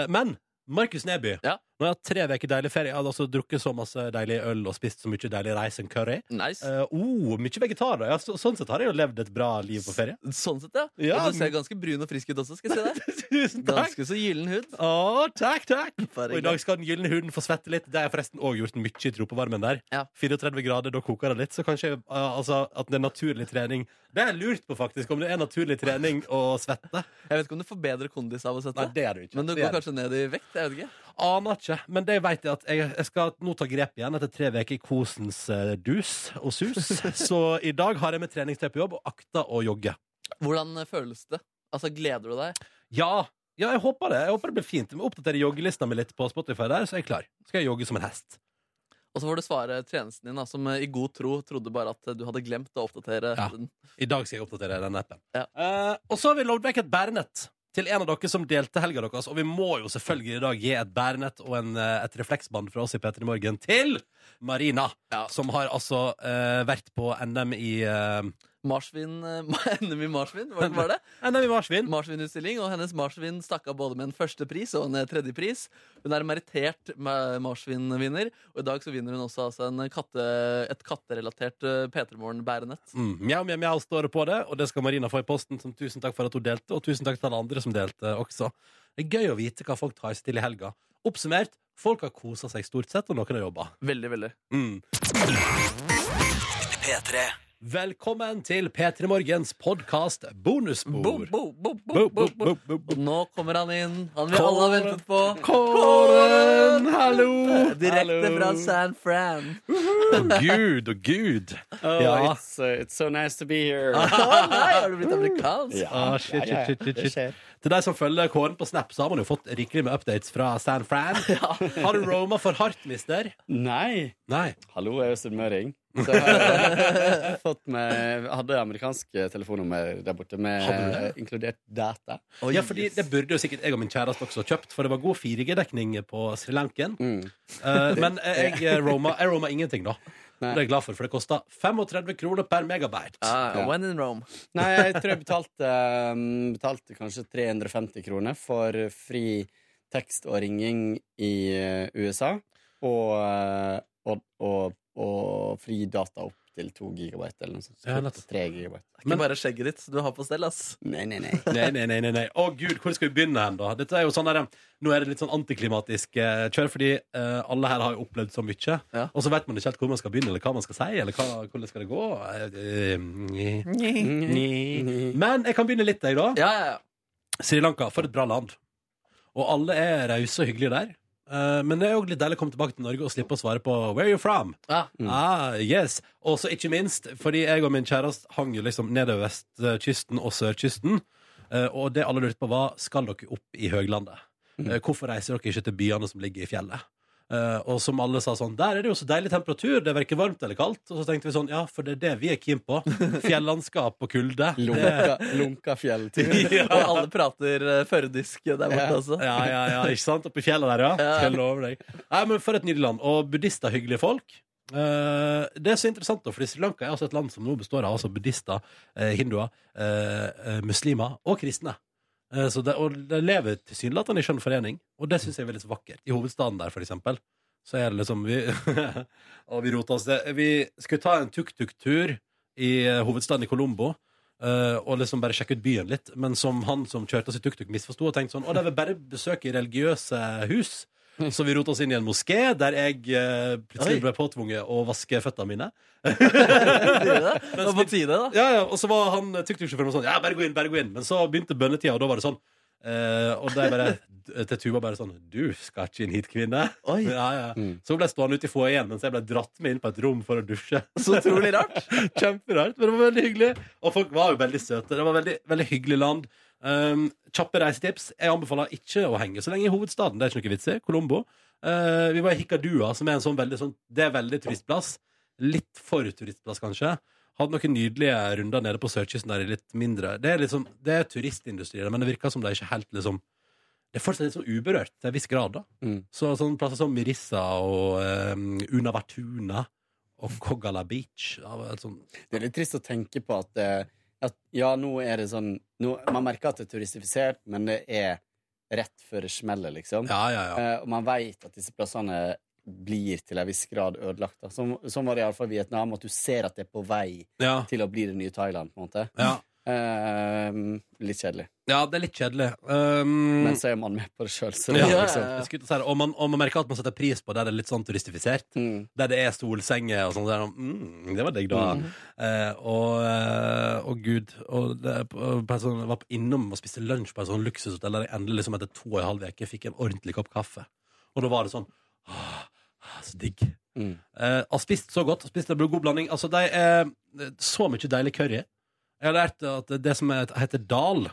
Men Markus Neby,
Ja.
Nå har jeg hatt tre uker deilig ferie. Jeg hadde altså drukket så masse deilig øl og spist så mye deilig reis and curry.
Nice.
Uh, oh, mye vegetar, da. Ja, så, sånn sett har jeg jo levd et bra liv på ferie.
Sånn sett, ja.
Ja,
og du ser ganske brun og frisk ut også. skal jeg si deg.
Tusen takk!
Ganske så gyllen hud.
Å, takk, takk!
Bare
Og i dag skal den gylne huden få svette litt. Det har jeg forresten òg gjort mye i tropevarmen der.
Ja.
34 grader, da koker det litt. Så kanskje uh, altså, at det er naturlig trening Det er jeg lurt på, faktisk. Om det er naturlig trening å svette.
Jeg vet ikke om du får bedre kondis av å
Nei,
svette.
det er det ikke.
Men du går kanskje ned i vekt? jeg vet ikke
Aner ikke. Men det vet jeg at jeg, jeg skal nå ta grep igjen etter tre uker i kosens eh, dus og sus. Så i dag har jeg med treningstøy på jobb og akter å jogge.
Hvordan eh, føles det? Altså, Gleder du deg?
Ja, ja, jeg håper det. Jeg håper det blir fint. Jeg må oppdatere joggelista mi litt på Spotify der, så er jeg klar. Skal jeg jogge som en hest.
Og så får du svare tjenesten din, da, som eh, i god tro trodde bare at eh, du hadde glemt å oppdatere
Ja.
den.
I dag skal jeg oppdatere den appen.
Ja.
Eh, og så har vi lovd vekk et bærenett til en av dere som delte helga deres. Og vi må jo selvfølgelig i dag gi et bærenett og en, eh, et refleksband fra oss i P3 Morgen til Marina,
Ja.
som har altså uh, vært på NM i eh,
Marsvin eh, NM i marsvin, var det, ikke det?
NM i marsvin.
Marsvinutstilling, og hennes marsvin stakk av både med en førstepris og en eh, tredjepris. Hun er en merittert ma- marsvinvinner, og i dag så vinner hun også altså en katte, et katterelatert eh, P3 Morgen-bærenett.
Mm, mjau, mjau, mjau står det på det, og det skal Marina få i posten. Som tusen takk for at hun delte, og tusen takk til alle andre som delte også. Det er gøy å vite hva folk tar seg til i helga. Oppsummert, folk har kosa seg stort sett, og noen har jobba.
Veldig, veldig.
Mm. Velkommen til P3 Morgens podkast bonusbord.
Bo, bo, bo, bo,
Bo, bo,
bo, bo.
bo, bo, bo.
Og nå kommer han inn. Han vi alle har ventet på.
Kåren, hallo!
Direkte fra San Fran.
Å gud, å gud.
Oh, it's, uh, it's so nice to be here.
Å nei, har du blitt amerikansk?
Ja, shit, shit, shit, shit,
det
shit.
skjer.
Til de som følger Kåren på Snap, så har man jo fått rikelig med updates fra San Fran. Har du roma for hardt, mister?
Nei!
Nei.
Hallo, jeg er jo sunnmøring. Så jeg har fått med hadde amerikanske telefonnummer der borte med
Hadde
inkludert data.
Ja, fordi Det burde jo sikkert jeg og min kjæreste også kjøpt, for det var god 4G-dekning på Sri Lanken.
Mm.
Uh, men jeg eh, roma, jeg roma ingenting, da.
Nei.
Det er jeg glad for, for det kosta 35 kroner per megabyte.
Ah,
Ja.
when in Rome.
Nei, jeg tror jeg betalte, um, betalte kanskje 350 kroner for fri tekst og ringing i uh, USA. Og, uh, og, og, og fri data opp til 2 gigabyte eller noe sånt.
Ja.
3 gigabyte.
Det er ikke
Men-
bare skjegget ditt du har på stell, ass.
Nei, nei, nei.
Nei, nei, nei, nei, nei. Å gud, hvor skal vi begynne hen, da? Dette er jo sånn der, Nå er det litt sånn antiklimatisk eh, kjør, fordi eh, alle her har jo opplevd så mye.
Ja.
Og så vet man ikke helt hvor man skal begynne, eller hva man skal si, eller hva, hvordan skal det gå. Eh, eh, Men jeg kan begynne litt, jeg, da.
Ja, ja, ja.
Sri Lanka, for et bra land. Og alle er rause og hyggelige der. Eh, men det er jo litt deilig å komme tilbake til Norge og slippe å svare på 'Where are you from?'
ja.
Ah, yes. Og så ikke minst, fordi jeg og min kjæreste hang jo liksom nedover vestkysten og sørkysten. eh, Og det alle lurte på, var skal dere opp i høglandet. Eh, Hvorfor reiser dere ikke til byene som ligger i fjellet? Eh, og som alle sa sånn, der er det jo så deilig temperatur, det er verken varmt eller kaldt. Og så tenkte vi sånn, ja, for det er det vi er keen på. Fjellandskap og kulde.
Lunka, lunka fjelltur.
ja.
Og alle prater uh, førdisk der borte
Ja.
også.
Ja, ja, ja, ikke sant? Oppi fjellet der, ja.
Ja.
Skal jeg love deg. Nei, men For et nydelig land. Og buddhister, hyggelige folk. Uh, det er så interessant, da, fordi Sri Lanka er altså et land som nå består av altså buddhister, eh, hinduer, eh, eh, muslimer og kristne. Eh, så det, og det lever tilsynelatende i skjønn forening, og det syns jeg er veldig vakkert. I hovedstaden der, for eksempel, så er det liksom vi, vi rota oss det. Vi skulle ta en tuk-tuk-tur i eh, hovedstaden i Colombo. eh, og liksom bare sjekke ut byen litt. Men som han som kjørte oss i tuk-tuk, misforsto og tenkte sånn Å, det er vel bare besøk i religiøse hus. Så vi rota oss inn i en moské der jeg eh, plutselig
Oi.
ble påtvunget å vaske føttene mine.
Sier du det? Det var på tide, da.
Ja, ja, Og så var han eh, tuk-tuk-sjåføren sånn Ja, bare gå inn, bare gå inn. Men så begynte bønnetida, og da var det sånn. eh, og da er bare til Tuva bare sånn Du skal ikke inn hit, kvinne.
Oi.
Ja, ja.
Mm.
Så hun ble stående ute i foajeen mens jeg ble dratt med inn på et rom for å dusje.
Så utrolig rart.
Kjemperart, men det var veldig hyggelig. Og folk var jo veldig søte. Det var veldig, veldig hyggelig land. Um, kjappe reisetips. Jeg anbefaler ikke å henge så lenge i hovedstaden. Det er ikke noe vits i. Colombo. Uh, vi var i Hikkadua, som er en sånn veldig sånn Det er veldig turistplass. Litt for turistplass, kanskje. Hadde noen nydelige runder nede på sørkysten der i litt mindre Det er, liksom, det er turistindustri, men det virker som det er ikke helt liksom Det er fortsatt litt sånn uberørt til en viss grad, da.
Mm.
Så sånn plasser som Mirissa og um, Unavatuna og Kogala Beach ja, det sånn,
Det er litt trist å tenke på at, eh, at ja, nå er det sånn nå, Man merker at det er turistifisert, men det er rett før det smeller, liksom.
Ja, ja, ja.
Eh, og man veit at disse plassene blir til en viss grad ødelagt. Da. Sånn, var det iallfall i Vietnam, at du ser at det er på vei til å bli det nye Thailand. på en måte.
ja.
Eh, litt kjedelig.
ja, det er litt kjedelig. Um,
Men så er man med på det sjøl,
ja,
liksom
si og, man, og man merker at man setter pris på der det er litt sånn turistifisert.
mm.
Der det er solsenger og sånn. Mm, det var digg, da.
Mm.
Uh, og, eh, og gud og det, på, på sånn, Jeg var innom og spiste lunsj på et sånn luksushotell der jeg endelig liksom etter to og en halv uke fikk en ordentlig kopp kaffe. Og da var det sånn ah, ah, Så digg.
Mm.
Eh, har spist så godt. Har spist en god blanding. Altså, de er så mye deilig curry. Jeg har lært at det som er, heter dal,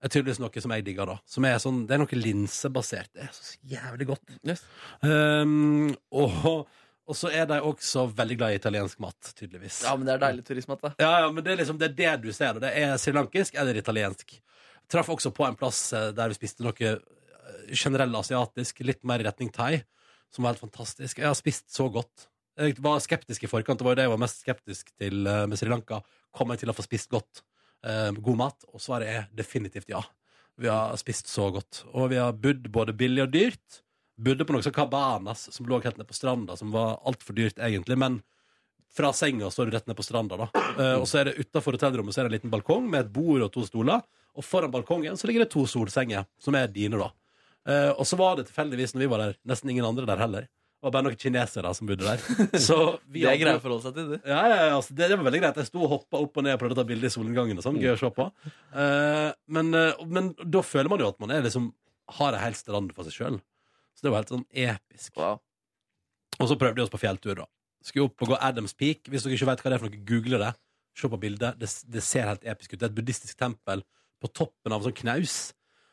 er tydeligvis noe som jeg digger. da Som er sånn, Det er noe linsebasert. Det er så jævlig godt.
Yes.
Um, og, og så er de også veldig glad i italiensk mat, tydeligvis.
Ja, men det er deilig turistmat, da.
Ja, ja, men det er liksom det, er det du ser. Det er srilankisk eller italiensk. Traff også på en plass eh, der vi spiste noe eh, generell asiatisk, litt mer i retning thai, som var helt fantastisk. Jeg har spist så godt. Jeg var skeptisk i forkant. Det var jo det jeg var mest skeptisk til eh, med Sri Lanka. Kommer jeg til å få spist godt? eh, god mat? Og svaret er definitivt ja. Vi har spist så godt. Og vi har bodd både billig og dyrt. Bodde på noe som Cabanas, som lå helt nede på stranda, som var altfor dyrt egentlig. Men fra senga står du rett ned på stranda, da. Eh, og så er det utafor hotellrommet så er det en liten balkong med et bord og to stoler. Og foran balkongen så ligger det to solsenger, som er dine, da. Eh, og så var det tilfeldigvis, når vi var der, nesten ingen andre der heller. Det var bare noen kinesere som bodde der. Så vi
Det er greit å forholde seg til, det.
ja, ja, ja, altså, det, det var veldig greit. Jeg sto og hoppa opp og ned og prøvde å ta bilde i solnedgangen. og sånn, Gøy å se på. Uh, men, uh, men da føler man jo at man er liksom har ei hel strand for seg sjøl. Så det var helt sånn episk.
Wow.
Og så prøvde vi oss på fjelltur, da. Skulle opp og gå Adams Peak. Hvis dere ikke vet hva det er for noe, google det. Se på bildet. Det, det ser helt episk ut. Det er et buddhistisk tempel på toppen av en sånn knaus.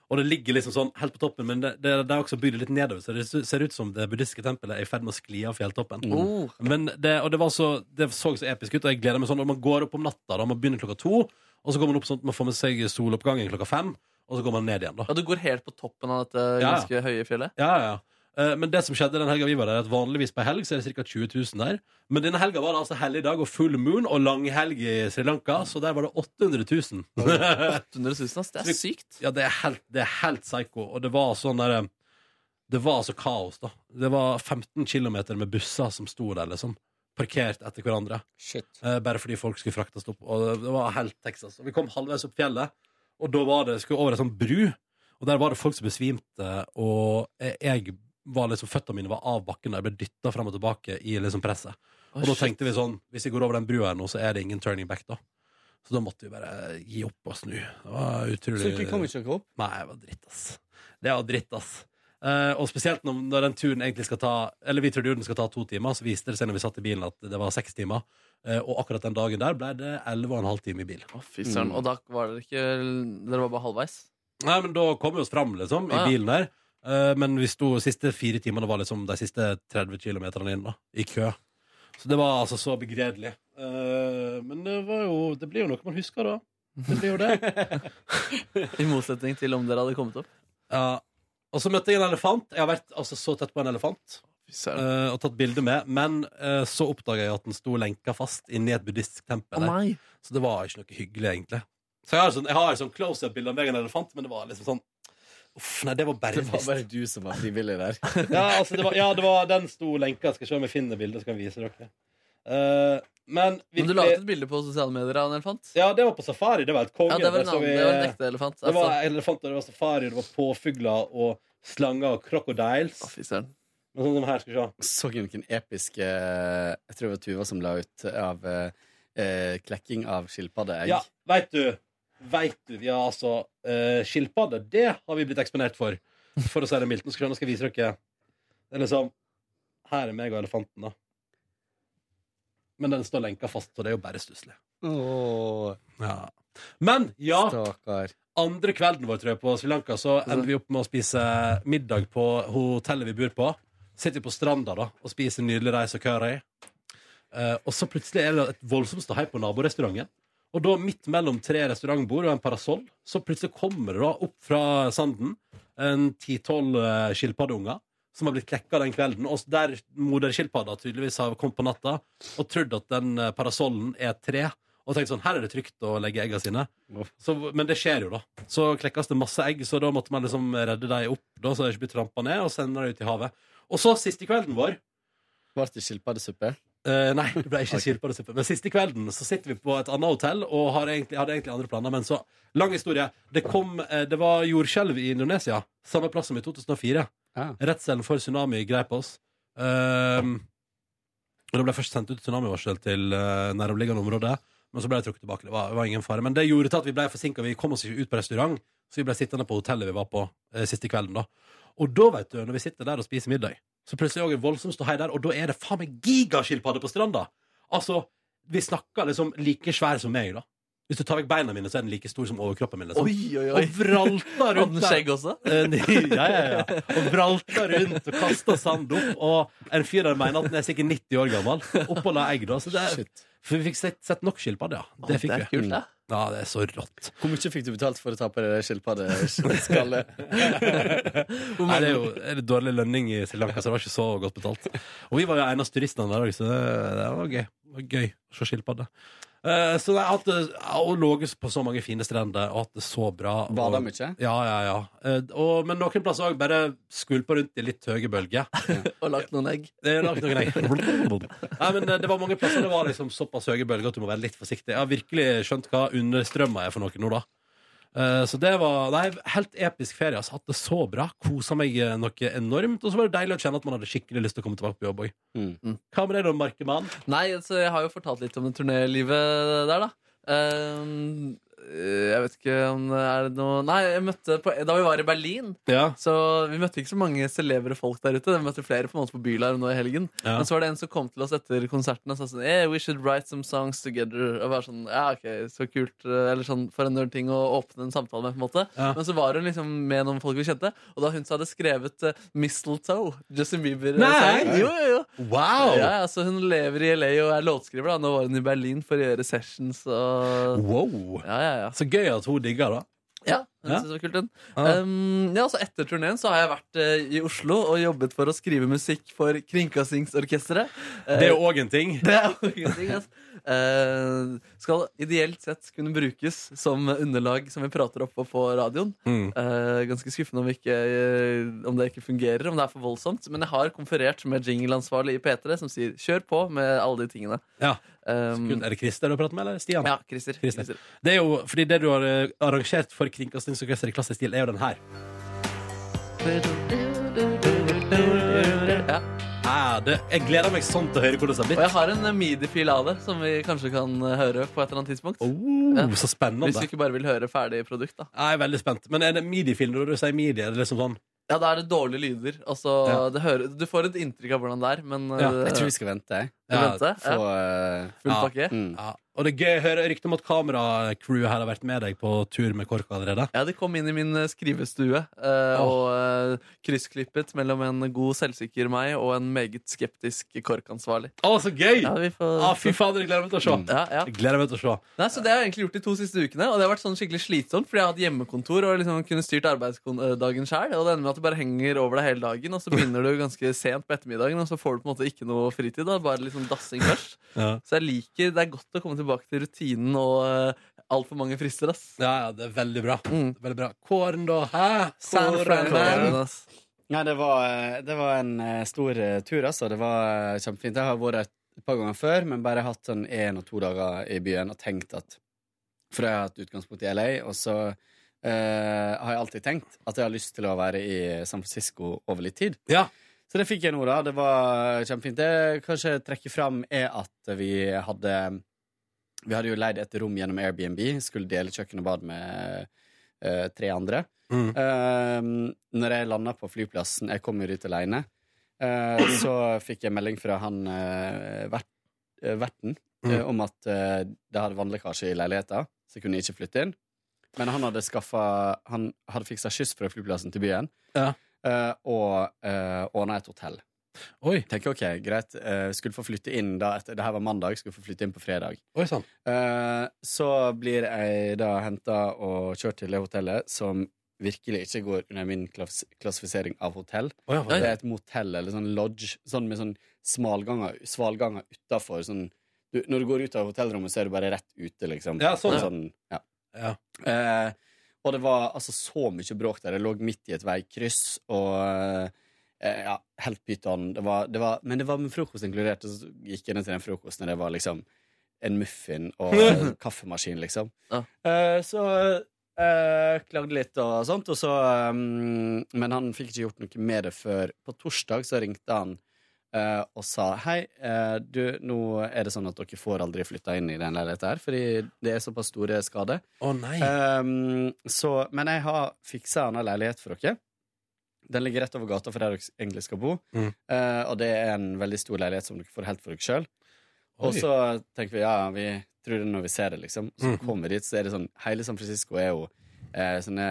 Og det ligger liksom sånn helt på toppen, men det, det, det er også bygd litt nedover, så det ser ut som det buddhistiske tempelet er i ferd med å skli av fjelltoppen.
Mm.
Men det, og det, var så, det så så episk ut, og jeg gleder meg sånn. Og man går opp om natta, da man begynner klokka to, og så går man opp sånn at man får med seg soloppgangen klokka fem, og så går man ned igjen, da.
ja, du går helt på toppen av dette
Ja, ja.
ganske høye fjellet?
Ja, ja, ja. Men det som skjedde den helga vi var der, er at vanligvis på helg så er det ca. 20 000 der. Men denne helga var det altså helligdag og full moon og langhelg i Sri Lanka, så der var det 800 000.
800 000, ass. Det er sykt.
ja, det er helt, det er helt psycho. Og det var sånn der Det var altså kaos, da. Det var 15 km med busser som sto der, liksom. Parkert etter hverandre.
Shit.
Eh, bare fordi folk skulle fraktes opp. Og det, var helt Texas. Og vi kom halvveis opp fjellet, og da var det, skulle over ei sånn bru. Og der var det folk som besvimte, og jeg var liksom, føttene mine var av bakken. da Jeg ble dytta fram og tilbake i liksom presset.
Oh,
Og da
shit.
tenkte vi sånn Hvis vi går over den brua her nå, så er det ingen turning back, da. Så da måtte vi bare gi opp og snu. Det var utrolig
Så dere kom ikke dere opp?
Nei, det var dritt, ass. Det var dritt, ass. Eh, og spesielt når, når den turen egentlig skal ta Eller vi trodde jo den skal ta to timer, så viste det seg når vi satt i bilen at det var seks timer. Eh, og akkurat den dagen der ble det elleve og en halv time i bil.
Å, fy søren.
Mm.
Og da var dere ikke Dere var bare halvveis?
Nei, men da kom vi oss fram, liksom, i
Ah, ja.
bilen der. Eh, men vi sto siste fire timene var liksom de siste 30 kilometerne inn, da, i kø. Så det var altså så begredelig. Eh, men det var jo Det blir jo noe man husker, da. Det blir jo det.
I motsetning til om dere hadde kommet opp?
Ja. Og så møtte jeg en elefant. Jeg har vært altså, så tett på en elefant. Uh, og tatt bilde med. Men uh, så oppdaga jeg at den sto lenka fast inni et buddhistisk tempel.
Oh!
Så det var ikke noe hyggelig, egentlig. Så jeg har sånn, jeg har sånn close-up-bilde av meg og en elefant, men det var liksom sånn Uff, nei, det var bare
Det var
trist.
bare du som var frivillig der.
Ja, altså, det var, ja, det var den sto lenka. Skal se om jeg finner bildet, så kan jeg vise dere. Uh, men
Men du
virkelig
la ut et bilde på sosiale medier av en elefant?
Ja, det var på safari. Det var et konge.
Ja, det var en,
vi-
det var en ekte elefant.
det var
elefant,
og det var safari, det var påfugler og slanger og crocodiles.
Å, fy søren.
Noe som her, skal vi se.
Så dere noen episke Jeg tror det var Tuva som la ut av eh, eh, klekking av skilpaddeegg.
Ja, veit du. Vet du, ja, altså uh, Skilpadde, det har vi blitt eksponert for. For å si det mildt. Nå skal, jeg vise dere. Det er liksom Her er meg og elefanten, da. Men den står lenka fast, så det er jo bare stusslig.
Oh.
Ja. Men ja,
stakkar.
andre kvelden vår tror jeg på Sri Lanka, så ender vi opp med å spise middag på hotellet vi bor på. sitter på stranda da og spiser nydelig reis og curry. Uh, og så plutselig er det et voldsomt ståhei på naborestauranten. Og da midt mellom tre restaurantbord og en parasoll, så plutselig kommer det da opp fra sanden en ti-tolv eh, skilpaddeunger som har blitt klekka den kvelden. Og der moderskilpadda tydeligvis har kommet på natta og trodd at den eh, parasollen er et tre. Og tenkt sånn, her er det trygt å legge egga sine. Så, men det skjer jo, da. Så klekkes det masse egg, så da måtte man liksom redde dem opp, da, så de ikke blir trampa ned, og sende dem ut i havet. Og så siste kvelden vår
Ble det skilpaddesuppe?
Eh, nei, det ble ikke skilpaddesuppe. Men siste kvelden så sitter vi på et annet hotell og har egentlig, hadde egentlig andre planer. Men så, lang historie. Det, kom, eh, det var jordskjelv i Indonesia. Samme plass som i 2004.
Ja.
Redselen for tsunami greip oss. Uh, og det ble først sendt ut tsunamivarsel til uh, næromliggende område. Men så ble det trukket tilbake. Det var, det var ingen fare. Men det gjorde til at vi ble forsinka. Vi kom oss ikke ut på restaurant, så vi ble sittende på hotellet vi var på eh, siste kvelden. da Og da, vet du, når vi sitter der og spiser middag, så plutselig er det voldsomt ståhei der, og da er det faen meg gigaskilpadde på stranda! Altså, vi snakker liksom like svær som meg, da. Hvis du tar vekk beina mine, så er den like stor som overkroppen min. Liksom.
Oi, oi, oi.
Og vralta rundt
der skjegg også?
Eh, ja, ja, ja. Og vralta rundt og kasta sand opp. Og en fyr der mener at den er sikkert 90 år gammel. Oppå la egg, da. Så det er, for vi fikk sett, sett nok skilpadde, ja. Det fikk
det er
vi.
kult, det.
Ja, det er så rått.
Hvor mye fikk du betalt for å ta på det skilpaddeskallet?
Nei, det er jo er det dårlig lønning i Sri Lanka, så det var ikke så godt betalt. Og vi var jo eneste turistene der òg, så det, det var gøy. Det var gøy å se skilpadde. Eh, så det er at, det, og lå på så mange fine strender og hatt det så bra.
Bada
og-
mye?
Ja, ja, ja. Eh, og, men noen plasser òg bare skvulpa rundt i litt høye bølger.
Og lagt noen egg.
Det er lagt noen egg. Nei, men eh, det var mange plasser det var liksom såpass høye bølger at du må være litt forsiktig. Jeg har virkelig skjønt hva understrømma er for noe nå, da. Eh, Så det var nei, helt episk ferie. Altså, hatt det så bra. Kosa meg eh, noe enormt. Og så var det deilig å kjenne at man hadde skikkelig lyst til å komme tilbake på jobb òg.
Mm.
Hva med deg, da, Markemann?
Nei, altså, jeg har jo fortalt litt om turnélivet der, da. Ehm, jeg vet ikke om det er noe Nei, jeg møtte på, da vi var i Berlin,
Ja.
så vi møtte ikke så mange celebre folk der ute. Vi møtte flere på en måte på Bylarm nå i helgen.
Ja.
Men så var det en som kom til oss etter konserten og sa sånn hey, We should write some songs together. Og bare sånn, ja, ok, så kult Eller sånn for en ting å åpne en samtale med. på en måte
Ja.
Men så var hun liksom med noen folk vi kjente, og da hun så hadde skrevet uh, Mistletoe, Justin Bieber
Nei!
Jo, jo, jo.
Wow!
Ja, altså Hun lever i LA og er låtskriver. da Nå var hun i Berlin for å gjøre sessions. Og...
Wow.
Ja, ja, ja.
Så gøy at hun digger, da.
ja,
Ja.
det var kult den.
Ja.
Um, ja, så Etter turneen så har jeg vært uh, i Oslo og jobbet for å skrive musikk for Kringkastingsorkesteret. Uh,
Det er òg en ting.
det er også en ting altså. Eh, skal ideelt sett kunne brukes som underlag som vi prater oppå på radioen.
Mm.
Eh, ganske skuffende om, ikke, eh, om det ikke fungerer, om det er for voldsomt. Men jeg har konferert med jingleansvarlig i P3, som sier 'kjør på' med alle de tingene.
Ja.
Um,
Er det Christer du prater med, eller Stian?
ja, Christer.
Christer.
Christer.
Det er jo, fordi det du har arrangert for Kringkastingsorkesteret i klassisk stil, er jo den her.
Ja.
Det, jeg gleder meg sånn til å høre hvordan det har
Og jeg har en eh, midi-fil av det, som vi kanskje kan eh, høre på et eller annet tidspunkt.
Oh,
Ja.
så
Hvis
vi
du ikke bare vil høre ferdig produkt, da.
Jeg er veldig spent. Men er det midi-film når du sier midi? Er det liksom sånn
Ja, da er det dårlige lyder. Altså,
Ja.
det hører, du får et inntrykk av hvordan det er, men
Ja,
eh,
Jeg tror vi skal vente. jeg.
Ja.
Få
Ja.
eh,
Full
Ja.
pakke.
mm.
ja. Og det er gøy å høre rykte om at kameracrewet her har vært med deg på tur med KORK allerede.
Ja, de kom inn i min eh, skrivestue eh, og eh, kryssklippet mellom en god selvsikker meg og en meget skeptisk KORK-ansvarlig.
Å, så gøy!
Ja, får...
Ah, fy fader, jeg gleder meg til å se.
Mm.
Ja, ja.
Gleder meg til å se.
Nei, så Det har jeg egentlig gjort de to siste ukene, og det har vært sånn skikkelig slitsomt. Fordi jeg har hatt hjemmekontor og liksom kunne styrt arbeidsdagen sjøl. Og det ender med at du bare henger over deg hele dagen, og så begynner du ganske sent på ettermiddagen, og så får du på en måte ikke noe fritid. da, Bare liksom dassing først.
Ja.
Så jeg liker, det er godt å komme tilbake til rutinen og uh, altfor mange frister. ass.
ja, ja, det er veldig bra.
Mm.
Veldig bra. Kåren, da? Hæ? San
Kåren,
Fran?
ass.
Nei, det var, det var en eh, stor eh, tur, altså. Det var eh, kjempefint. Jeg har vært et par ganger før, men bare hatt sånn én og to dager i byen og tenkt at For jeg har hatt utgangspunkt i LA, og så uh, har jeg alltid tenkt at jeg har lyst til å være i San Francisco over litt tid.
Ja.
Så det fikk jeg nå, da. Det var kjempefint. Det jeg kanskje trekker fram, er at vi hadde Vi hadde jo leid et rom gjennom Airbnb. Skulle dele kjøkken og bad med uh, tre andre.
Mm.
Uh, når jeg landa på flyplassen Jeg kom jo dit aleine. så fikk jeg melding fra han eh, vert, eh, verten
Mm.
eh, om at eh, det hadde vannlekkasje i leiligheta, så jeg kunne ikke flytte inn. Men han hadde skaffa Han hadde fiksa skyss fra flyplassen til byen,
Ja.
Eh, og uh, ordna et hotell.
Oi.
Tenker ok, greit, eh, skulle få flytte inn da etter, Det her var mandag, skulle få flytte inn på fredag.
Oi sånn.
Eh, så blir jeg da henta og kjørt til det hotellet som virkelig ikke går under min klass klassifisering av hotell.
Å ja,
Det er et motell eller sånn lodge, sånn med sånn smalganger, svalganger utafor. Sånn, når du går ut av hotellrommet, så er du bare rett ute, liksom.
Ja, sånn, ja.
sånn ja.
Ja.
Eh, og det var altså så mye bråk der. Jeg lå midt i et veikryss, og eh, ja, helt pyton. Det var, det var, men det var med frokost inkludert, og så gikk jeg ned til den frokosten, og det var liksom en muffin og en kaffemaskin, liksom.
Ja.
Eh, så eh, klagde litt og sånt, og så um, Men han fikk ikke gjort noe med det før på torsdag, så ringte han eh, og sa hei, eh, du, nå er det sånn at dere får aldri flytta inn i den leiligheten her, fordi det er såpass store skader.
Å nei.
Um, så, men jeg har fiksa en annen leilighet for dere. Den ligger rett over gata for der dere egentlig skal bo.
Mm.
Eh, og det er en veldig stor leilighet som dere får helt for dere sjøl. Og så tenker vi ja, vi tror det når vi ser det, liksom. Så
Mm.
kommer vi dit, så er det sånn Hele San Francisco er jo eh, sånne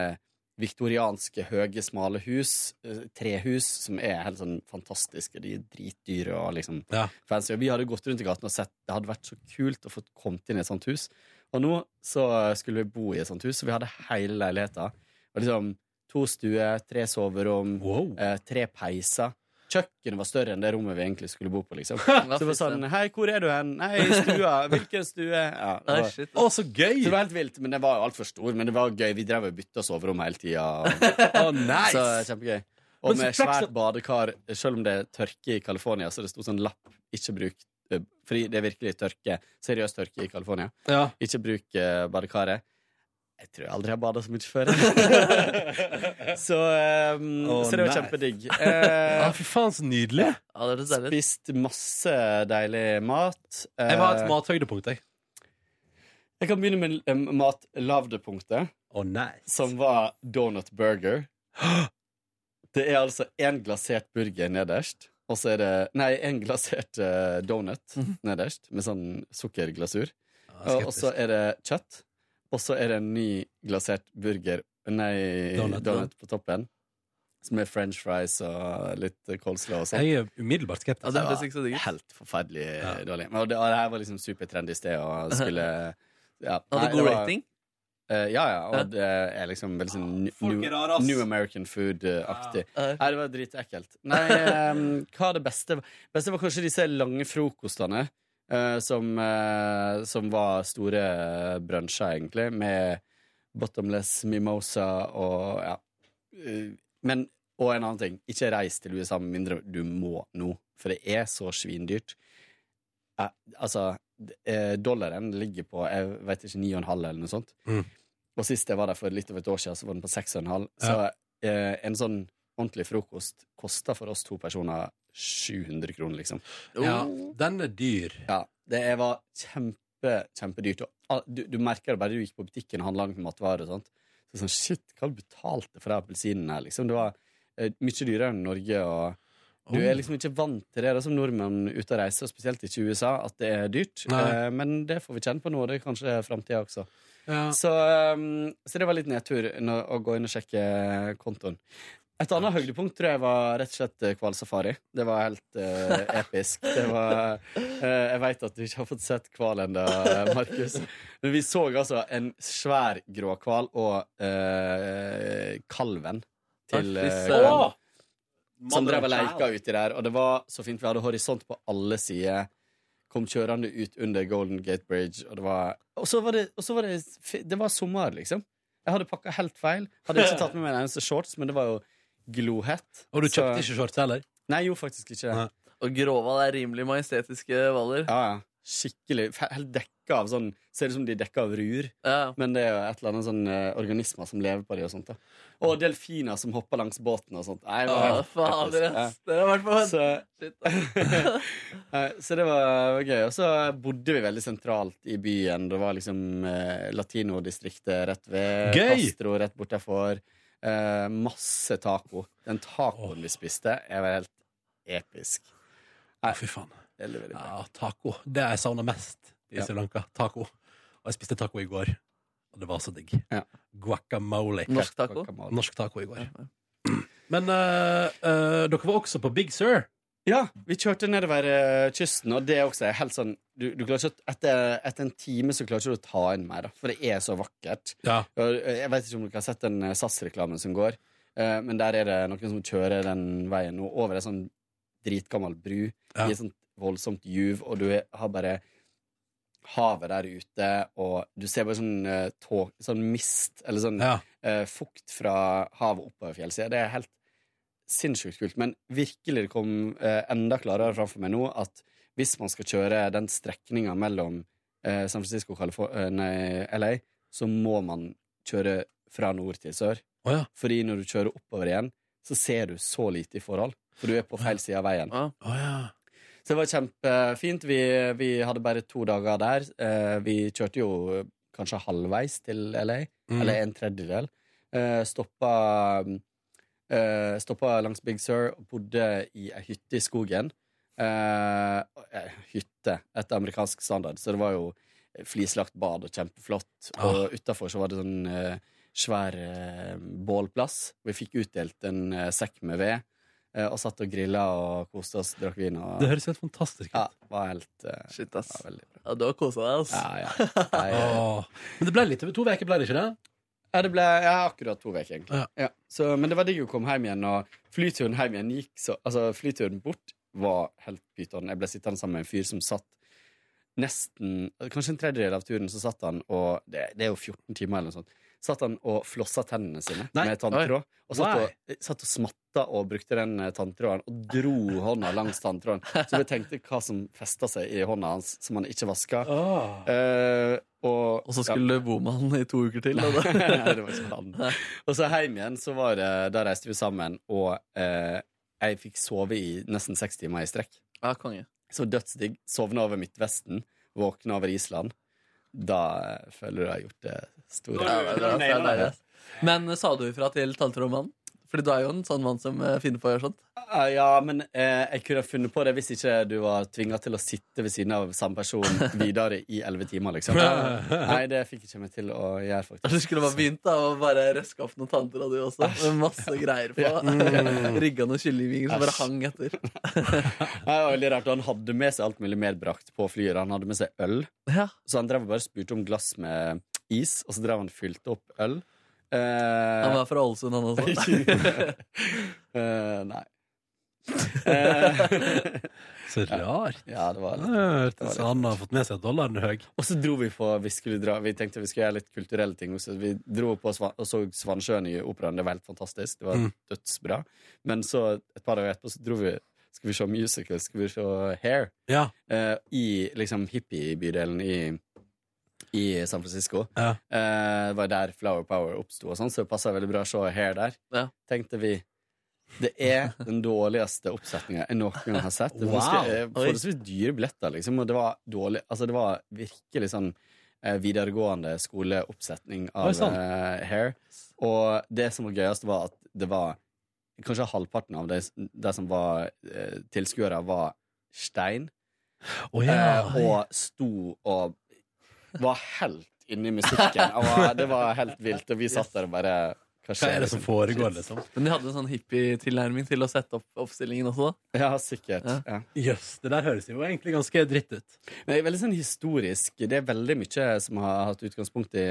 viktorianske, høye, smale hus. eh, trehus som er helt sånn fantastiske. De er dritdyre og liksom
Ja.
fancy. Og vi hadde gått rundt i gaten og sett Det hadde vært så kult å få kommet inn i et sånt hus. Og nå så skulle vi bo i et sånt hus, så vi hadde hele leiligheta. Og liksom to stuer, tre soverom,
Wow.
eh, tre peiser. Kjøkkenet var større enn det rommet vi egentlig skulle bo på. liksom Så det var sånn. Hei, hvor er du hen? Nei, i stua. Hvilken stue? Ja, det var.
Å, så gøy!
så det var helt vilt, men det var jo altfor stor. Men det var gøy. Vi drev og bytta soverom hele tida.
Å, nice!
Så kjempegøy. Og med svært badekar, selv om det er tørke i California, så det sto sånn lapp 'ikke bruk' eh, Fordi det er virkelig tørke. Seriøs tørke i California.
Ja.
Ikke bruk eh, badekaret. Jeg tror jeg aldri har bada så mye før. så, um,
oh,
så det var kjempedigg.
Uh,
ah,
fy faen, så nydelig.
Ja, det det
spist masse deilig mat. Uh,
Jeg har et mathøydepunkt, jeg.
jeg kan begynne med um, matlavdepunktet,
oh, nice.
som var donut burger. Det er altså én glasert burger nederst, og så er det Nei, én glasert uh, donut nederst, med sånn sukkerglasur.
Ah,
Og og så er det kjøtt. Og så er det en ny glasert burger Nei,
Donut,
donut, på toppen. Som er french fries og litt coleslaw og sånn.
Jeg er umiddelbart skeptisk.
det var så.
Helt forferdelig
Ja.
dårlig. Men det, og det her var liksom supertrendy sted og skulle ja.
Hadde
Nei,
god
det var-
rating.
Uh, ja, ja.
Ja.
Og det er liksom veldig sånn new,
rare, ass.
new American food-aktig.
Ja.
Nei, det var dritekkelt. Nei, um, hva er det beste? Det beste var kanskje disse lange frokostene. Eh, som, uh, som var store brunsjer, egentlig, med bottomless mimosa og ja. Eh, Men, og en annen ting, ikke reis til USA med mindre du må nå, for det er så svindyrt. Eh, altså, eh, dollaren ligger på jeg vet ikke, 9,5 eller noe sånt.
Mm.
Og sist jeg var der for litt over et år siden, så var den på 6,5. Så eh, en sånn ordentlig frokost koster for oss to personer 700 kroner, liksom.
Ja, den er dyr.
Ja, det var kjempe, kjempedyrt. Og du, du merker det bare du gikk på butikken og handla noen matvarer og sånt. Så sånn, shit, hva betalte for de appelsinene her, liksom? Det var uh, mye dyrere enn Norge, og du er liksom ikke vant til det da, som nordmenn ute og reiser, spesielt ikke i USA, at det er dyrt.
Nei.
Eh, men det får vi kjenne på nå, og det er kanskje framtida også.
Ja.
Så, um, så det var litt nedtur å gå inn og sjekke kontoen. Et annet høydepunkt tror jeg var rett og slett eh, hvalsafari. Det var helt uh, episk. Det var, uh, jeg veit at du ikke har fått sett hval ennå, Markus. Men vi så altså en svær gråhval og uh, kalven til hval. Som drev og leika uti der, og det var så fint. Vi hadde horisont på alle sider. Kom kjørende ut under Golden Gate Bridge, og det var Og så var det, var det, det var sommer, liksom. Jeg hadde pakka helt feil. Hadde ikke tatt med meg en eneste shorts, men det var jo glohett.
Og du
Så-
kjøpte ikke shorts heller?
Nei, jeg gjorde faktisk ikke det.
Nei.
Og gråhval er rimelig majestetiske hvaler.
Ja, ja. Skikkelig. Helt dekka av sånn Ser ut som de er dekka av rur.
Ja.
Men det er jo et eller annet sånn uh, organismer som lever på dem. og sånt. da Og delfiner som hopper langs båten og sånt. Nei, det var
Å,
helt
fader,
episk.
Dere har vært på
Ja. Så,
Shit,
så det var gøy. Og så bodde vi veldig sentralt i byen. Det var liksom uh, latinodistriktet rett ved.
Gøy!
Castro rett bortafor. Eh, masse taco. Den tacoen vi spiste, er vel helt episk.
Å, fy faen.
Veldig, veldig bra.
Ja, taco. Det jeg savner mest i. Sri Lanka. Taco. Og jeg spiste taco i går, og det var så digg.
Ja.
Guacamole.
Norsk taco.
Norsk taco i går. Men eh, eh, dere var også på Big Sur.
Ja, vi kjørte nedover eh, kysten, og det er også helt sånn du, du ikke, etter, etter en time så klarer ikke du å ta inn mer, da, for det er så vakkert.
Ja.
Eh, Jeg vet ikke om dere har sett den eh, SAS-reklamen som går, men der er det noen som kjører den veien og over en sånn dritgammel bru
Ja.
i et sånt voldsomt juv, og du er, har bare havet der ute, og du ser bare sånn tåk, sånn mist, eller sånn
Ja.
fukt fra havet oppover fjellsida. Det er helt sinnssykt kult. Men virkelig det kom eh, enda klarere framfor meg nå at hvis man skal kjøre den strekninga mellom eh, San Francisco og Califor- eh, LA, så må man kjøre fra nord til sør.
Oh, ja.
Fordi når du kjører oppover igjen, så ser du så lite i forhold. For du er på feil side av veien.
Ja.
Å ja.
Så det var kjempefint. Vi, vi hadde bare to dager der. Eh, vi kjørte jo kanskje halvveis til LA,
Mm.
eller en tredjedel. Eh, stoppa, eh, stoppa langs Big Sur og bodde i ei hytte i skogen. Eh, eh, hytte etter amerikansk standard, så det var jo flislagt bad og kjempeflott. Og utafor så var det sånn uh, svær uh, bålplass. Vi fikk utdelt en sekk med ved. eh, Og satt og grilla og koste oss, drakk vin. Og,
Det høres helt fantastisk ut.
ja, var helt
Shit, ass.
ja, bra.
Ja, du har kosa deg, ass.
Ja, ja. Jeg, eh,
Men det ble litt over to uker, ble det ikke det?
Ja, det ble ja, akkurat to uker, egentlig.
Ja.
Ja. Så, men det var digg å komme hjem igjen, og flyturen hjem igjen gikk så Altså, flyturen bort var helt pyton. Jeg ble sittende sammen med en fyr som satt nesten Kanskje en tredjedel av turen så satt han og Det, det er jo 14 timer eller noe sånt. Satt han og flossa tennene sine
Nei.
med tanntråd. Og satt
Why?
og, satt og smatta og brukte den eh, tanntråden og dro hånda langs tanntråden. Så vi tenkte hva som festa seg i hånda hans som han ikke vaska. Eh, og,
Og så skulle du bo med han i to uker til.
Nei, det var ikke han. Og så hjem igjen, så var det, da reiste vi sammen, og eh, jeg fikk sove i nesten seks timer i strekk.
Ja, konge.
Så dødsdigg. Sovna over Midtvesten, våkna over Island. Da eh, føler du jeg har gjort det store.
Ja, det er det er det er, Men eh, sa du ifra til tanntrådmannen? Fordi du er jo en sånn mann som eh, finner på å gjøre sånt.
Ah, Ja, men eh, jeg kunne funnet på det hvis ikke du var tvinga til å sitte ved siden av samme person videre i elleve timer, liksom. Nei, det fikk ikke meg til å gjøre, faktisk.
Du skulle bare begynt da å bare røske opp noen tanntråd du også. Med masse greier på. Rigga noen kyllingvinger som bare hang etter.
Det var veldig rart. Han hadde med seg alt mulig medbrakt på flyet. Han hadde med seg øl.
Ja.
Så han drev og bare spurte om glass med is, og så drev han fylte opp øl.
Han
Eh,
var fra Ålesund, han også.
eh, nei. Eh,
Så rart.
ja, det var
Det
litt
hørtes Han har fått med seg at dollaren er høy.
Og så dro vi på Vi skulle dra Vi tenkte vi skulle gjøre litt kulturelle ting. Så vi dro på Svan, og så Svansjøen i operaen. Det var helt fantastisk. Det var
Mm.
dødsbra. Men så, et par dager etterpå, så dro vi Skal vi se musical, skal vi se Hair.
Ja.
eh, I liksom hippiebydelen i i San Francisco.
Ja.
Eh, det var der Flower Power oppsto, sånn, så det passa veldig bra å se Hair der.
Ja.
Tenkte vi Det er den dårligste oppsetninga jeg noen gang har sett. Det var
Wow.
eh. Forholdsvis dyre billetter, liksom, og det var dårlig Altså, det var virkelig sånn eh, videregående skoleoppsetning av
sånn.
eh, Hair. Og det som var gøyest, var at det var Kanskje halvparten av de, de som var eh, tilskuere, var stein.
Oh, ja.
Eh, og sto og var helt inni musikken. Og var, det var helt vilt. Og vi satt der og bare
Hva er det som foregår, liksom?
Men de hadde en sånn hippie-tilnærming til å sette opp oppstillingen også, da.
Ja, sikkert.
Ja.
Ja.
yes, det der høres jo egentlig ganske dritt ut.
Men det er veldig sånn historisk. Det er veldig mye som har hatt utgangspunkt i,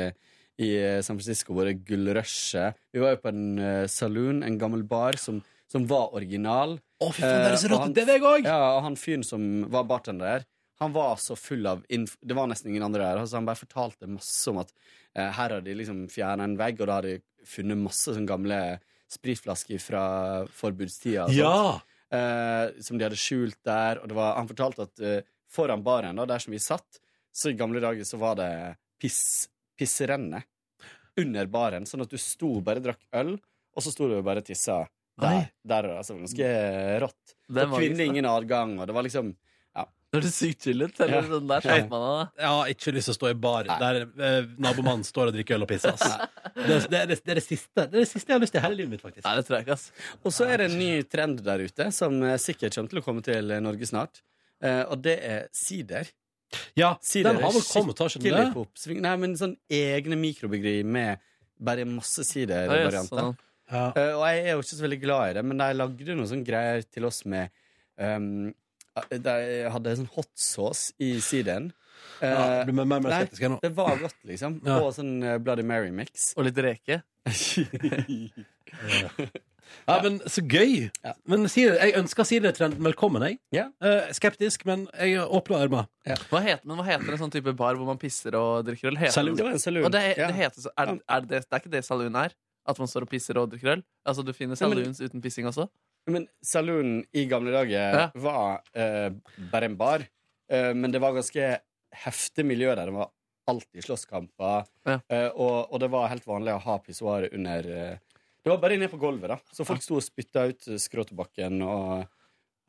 i San Francisco, våre gullrushet Vi var jo på en uh, saloon, en gammel bar, som, som var original.
Å, fy faen, det er så
Eh,
rått Det vil jeg òg!
Ja, og han fyren som var bartender der, han var så full av inf Det var nesten ingen andre der. Altså, han bare fortalte masse om at eh, her har de liksom fjerna en vegg, og da har de funnet masse sånn gamle spritflasker fra forbudstida.
Ja!
eh, som de hadde skjult der. Og det var, han fortalte at eh, foran baren, da, der som vi satt, så i gamle dager så var det piss, pisserenne under baren, sånn at du sto bare drakk øl, og så sto du og bare tissa der. Der altså, ganske rått.
Det
Og kvinner ingen adgang, og det var liksom
Det du sykt chillet. Eller
Ja.
sånn der slapp man av.
Jeg har ikke lyst til å stå i bar
Nei.
der eh, nabomannen står og drikker øl og pisser. ass. Det, det, er det, det, er det, siste. det er det siste jeg har lyst til i hele livet mitt, faktisk.
Nei, det tror jeg ikke, ass.
Og så er det en ny trend der ute, som eh, sikkert kommer til å komme til eh, Norge snart, eh, og det er sider.
Ja,
Sider
den har vel kommet, har ikke den det?
på. Nei, men sånn egne mikrobryggeri med bare masse
Ja, yes,
sidervarianter.
sånn.
Ja.
Eh, og jeg er jo ikke så veldig glad i det, men de lagde noen sånn greier til oss med um, De hadde sånn hot sauce i sideren. Eh,
Ja, du blir mer og mer
nei,
skeptisk her nå.
det var godt, liksom.
Ja.
Og sånn eh, Bloody Mary-mix.
Og litt reke.
Ja, men så gøy!
Ja.
Men Siri, jeg ønsker Siri-trenden velkommen, jeg.
Ja.
Eh, skeptisk, men jeg åpner armer.
Hva heter, men hva heter en sånn type bar hvor man pisser og drikker øl?
Saloon.
Det
det, det, heter, er, er det, det er ikke det saloon er? At man står og pisser og drikker øl? Altså Du finner
Ja, men-
saloons uten pissing også?
Men saloonen i gamle dager
Ja.
var eh, bare en bar. Eh, men det var ganske heftig miljø der. Det var alltid slåsskamper.
Ja.
Eh, og, og det var helt vanlig å ha pissoaret under eh, Det var bare ned på gulvet, da. Så folk sto og spytta ut skråtebakken og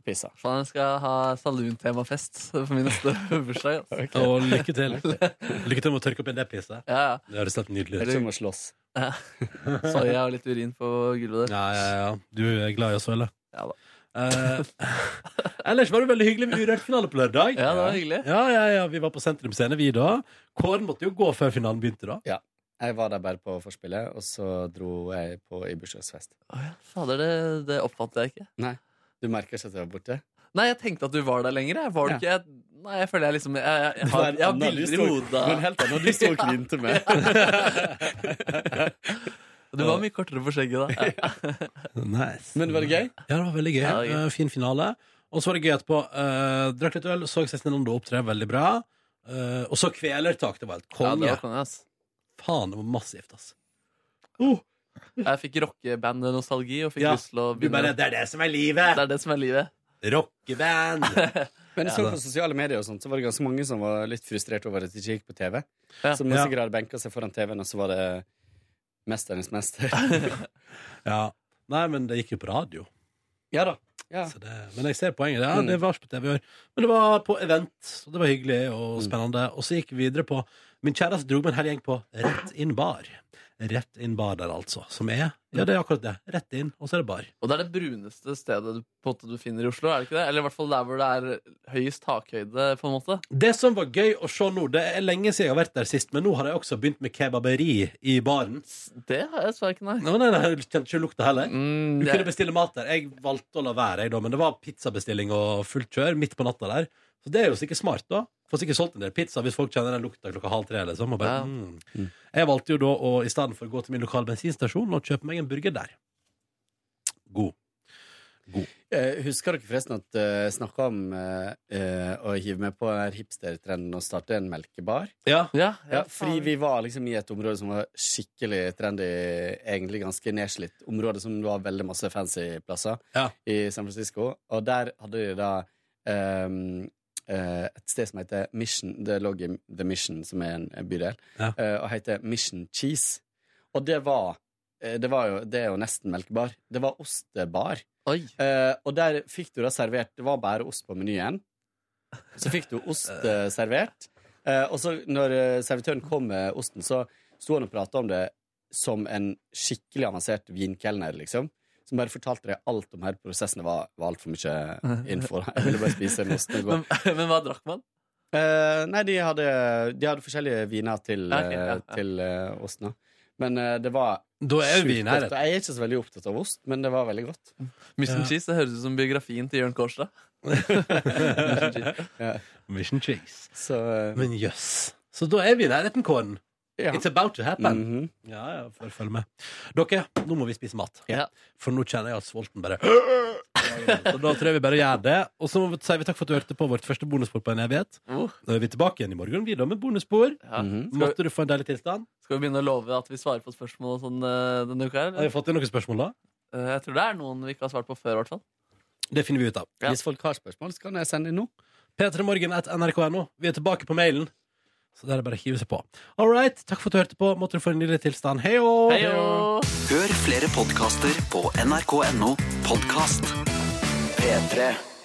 pissa.
Faen, jeg skal ha saloon-temafest for min neste bursdag. Altså.
Og lykke til. lykke til med å tørke opp en det pisset.
Ja, ja.
Det høres helt nydelig
Det
ut.
er som å slåss.
Soya og litt urin på gulvet der.
Ja, ja, ja. Du er glad i å svelle?
Ja da.
Eh, ellers var det veldig hyggelig med Urørt-finale på lørdag.
Ja, det var hyggelig.
Ja, ja, ja, Vi var på Sentrum Scene, vi da. Kåren måtte jo gå før finalen begynte, da. Ja.
Jeg var der bare på forspillet, og så dro jeg på i bursdagsfest.
Å ja, Fader, det, det oppfattet jeg ikke. Nei.
Du merker ikke at jeg var borte?
Nei, jeg tenkte at du var der lenger. jeg. Var du
Ja.
ikke? Jeg, nei, jeg føler jeg liksom Jeg, jeg, jeg
Det
har, jeg har bilder i hodet.
Det var helt annet du sto og klinte med.
Du var mye kortere på skjegget da.
Nice.
Men var det gøy?
Ja, det var veldig gøy.
Ja, det var gøy.
Eh, fin finale. Og så var det gøy etterpå. Uh, drakk litt øl, så Cezinando opptre veldig bra. Uh, og så Kvelertak. Det var helt
Ja,
konge.
det var konge.
Faen, det var massivt, ass. Uh.
Jeg fikk rockeband-nostalgi og fikk
Ja,
lyst til å
du bare. Det er det som er livet!
Det er det som er livet.
Rockeband!
Men så på sosiale medier og sånt, så var det ganske mange som var litt frustrert over at de ikke gikk på TV.
Ja.
Som sikkert hadde benka seg foran TV-en, og så var det Mesternes mester.
ja. Nei, men det gikk jo på radio.
ja da. Ja.
Så det, men jeg ser poenget. Ja,
Mm.
det var ikke på TV i år. Men det var på event, så det var hyggelig og
Mm.
spennende. Og så gikk vi videre på Min kjæreste dro med en hel gjeng på Rett inn bar. Rett inn bar der, altså. Som er Ja, det er akkurat det. Rett inn, og så er det bar.
Og det er det bruneste stedet du, på en måte, du finner i Oslo, er det ikke det? Eller i hvert fall der hvor det er høyest takhøyde, på en måte.
Det som var gøy å se nå, det er lenge siden jeg har vært der sist, men nå har jeg også begynt med kebaberi i baren.
Det har jeg dessverre ikke, nei.
Nei, nei, nei, jeg kjente ikke lukta heller.
Mm,
Du kunne bestille mat der. Jeg valgte å la være, jeg, da, men det var pizzabestilling og fullt kjør midt på natta der. Så det er jo sikkert smart, da. Får sikkert solgt en del pizza hvis folk kjenner den lukta klokka halv tre. Liksom, og bare,
Ja.
mm.
Mm.
Jeg valgte jo da å i stedet for å gå til min lokale bensinstasjon og kjøpe meg en burger der. God.
Eh, husker dere forresten at uh, snakka om uh, å hive med på hipstertrenden og starte en melkebar?
Ja.
ja,
Ja, fordi vi var liksom i et område som var skikkelig trendy, egentlig ganske nedslitt. Område som var veldig masse fancy plasser
Ja.
i San Francisco. Og der hadde de da ehm, eh, et sted som heter Mission. Det lå i The Mission, som er en bydel,
Ja.
eh, og heter Mission Cheese. Og det var eh, det, var jo, det er jo nesten melkebar. Det var ostebar.
Oi.
Eh, og der fikk du da servert Det var bare ost på menyen. Så fikk du ost eh, servert. Eh, og så når eh, servitøren kom med osten, så sto han og prata om det som en skikkelig avansert vinkelner, liksom. Som bare fortalte deg alt om her prosessen. Det var, var altfor mye info. Jeg ville bare spise en gå.
Men, men hva drakk man?
Eh, nei, de hadde, de hadde forskjellige viner til,
okay, ja,
eh,
ja.
til uh, osten. Men uh, det var
Da er jo vin
her. godt. Jeg er ikke så veldig opptatt av ost, men det var veldig godt.
Mission
Ja.
Cheese, det høres ut som biografien til Jørn Kårstad. Mission Cheese.
Mission cheese.
Så uh,
Men jøss. Så da er vi i nærheten, Kåren.
Ja.
It's about to happen.
Mhm.
Ja, ja, får følge med. Dere, nå må vi spise mat.
Ja.
For nå kjenner jeg at sulten bare Så da tror jeg vi bare gjør det. Og så sier vi takk for at du hørte på vårt første bonusspor på en evighet.
Oh,
Nå er vi tilbake igjen i morgen, vi da med bonusspor.
ja.
Mhm.
Måtte du få en deilig tilstand?
skal vi begynne å love at vi svarer på spørsmål og sånn eh, denne uka? Eller?
Har vi fått inn noen spørsmål, da?
Eh, jeg tror det er noen vi ikke har svart på før, i hvert fall.
Det finner vi ut av.
Ja.
Hvis folk har spørsmål, så kan jeg sende inn nå.
p3morgen.nrk.no. Vi er tilbake på mailen. Så det er bare å hive seg på. All right, takk for at du hørte på. Måtte du få en nydelig tilstand. Hei og
Hør flere podkaster på nrk.no podkast. P3.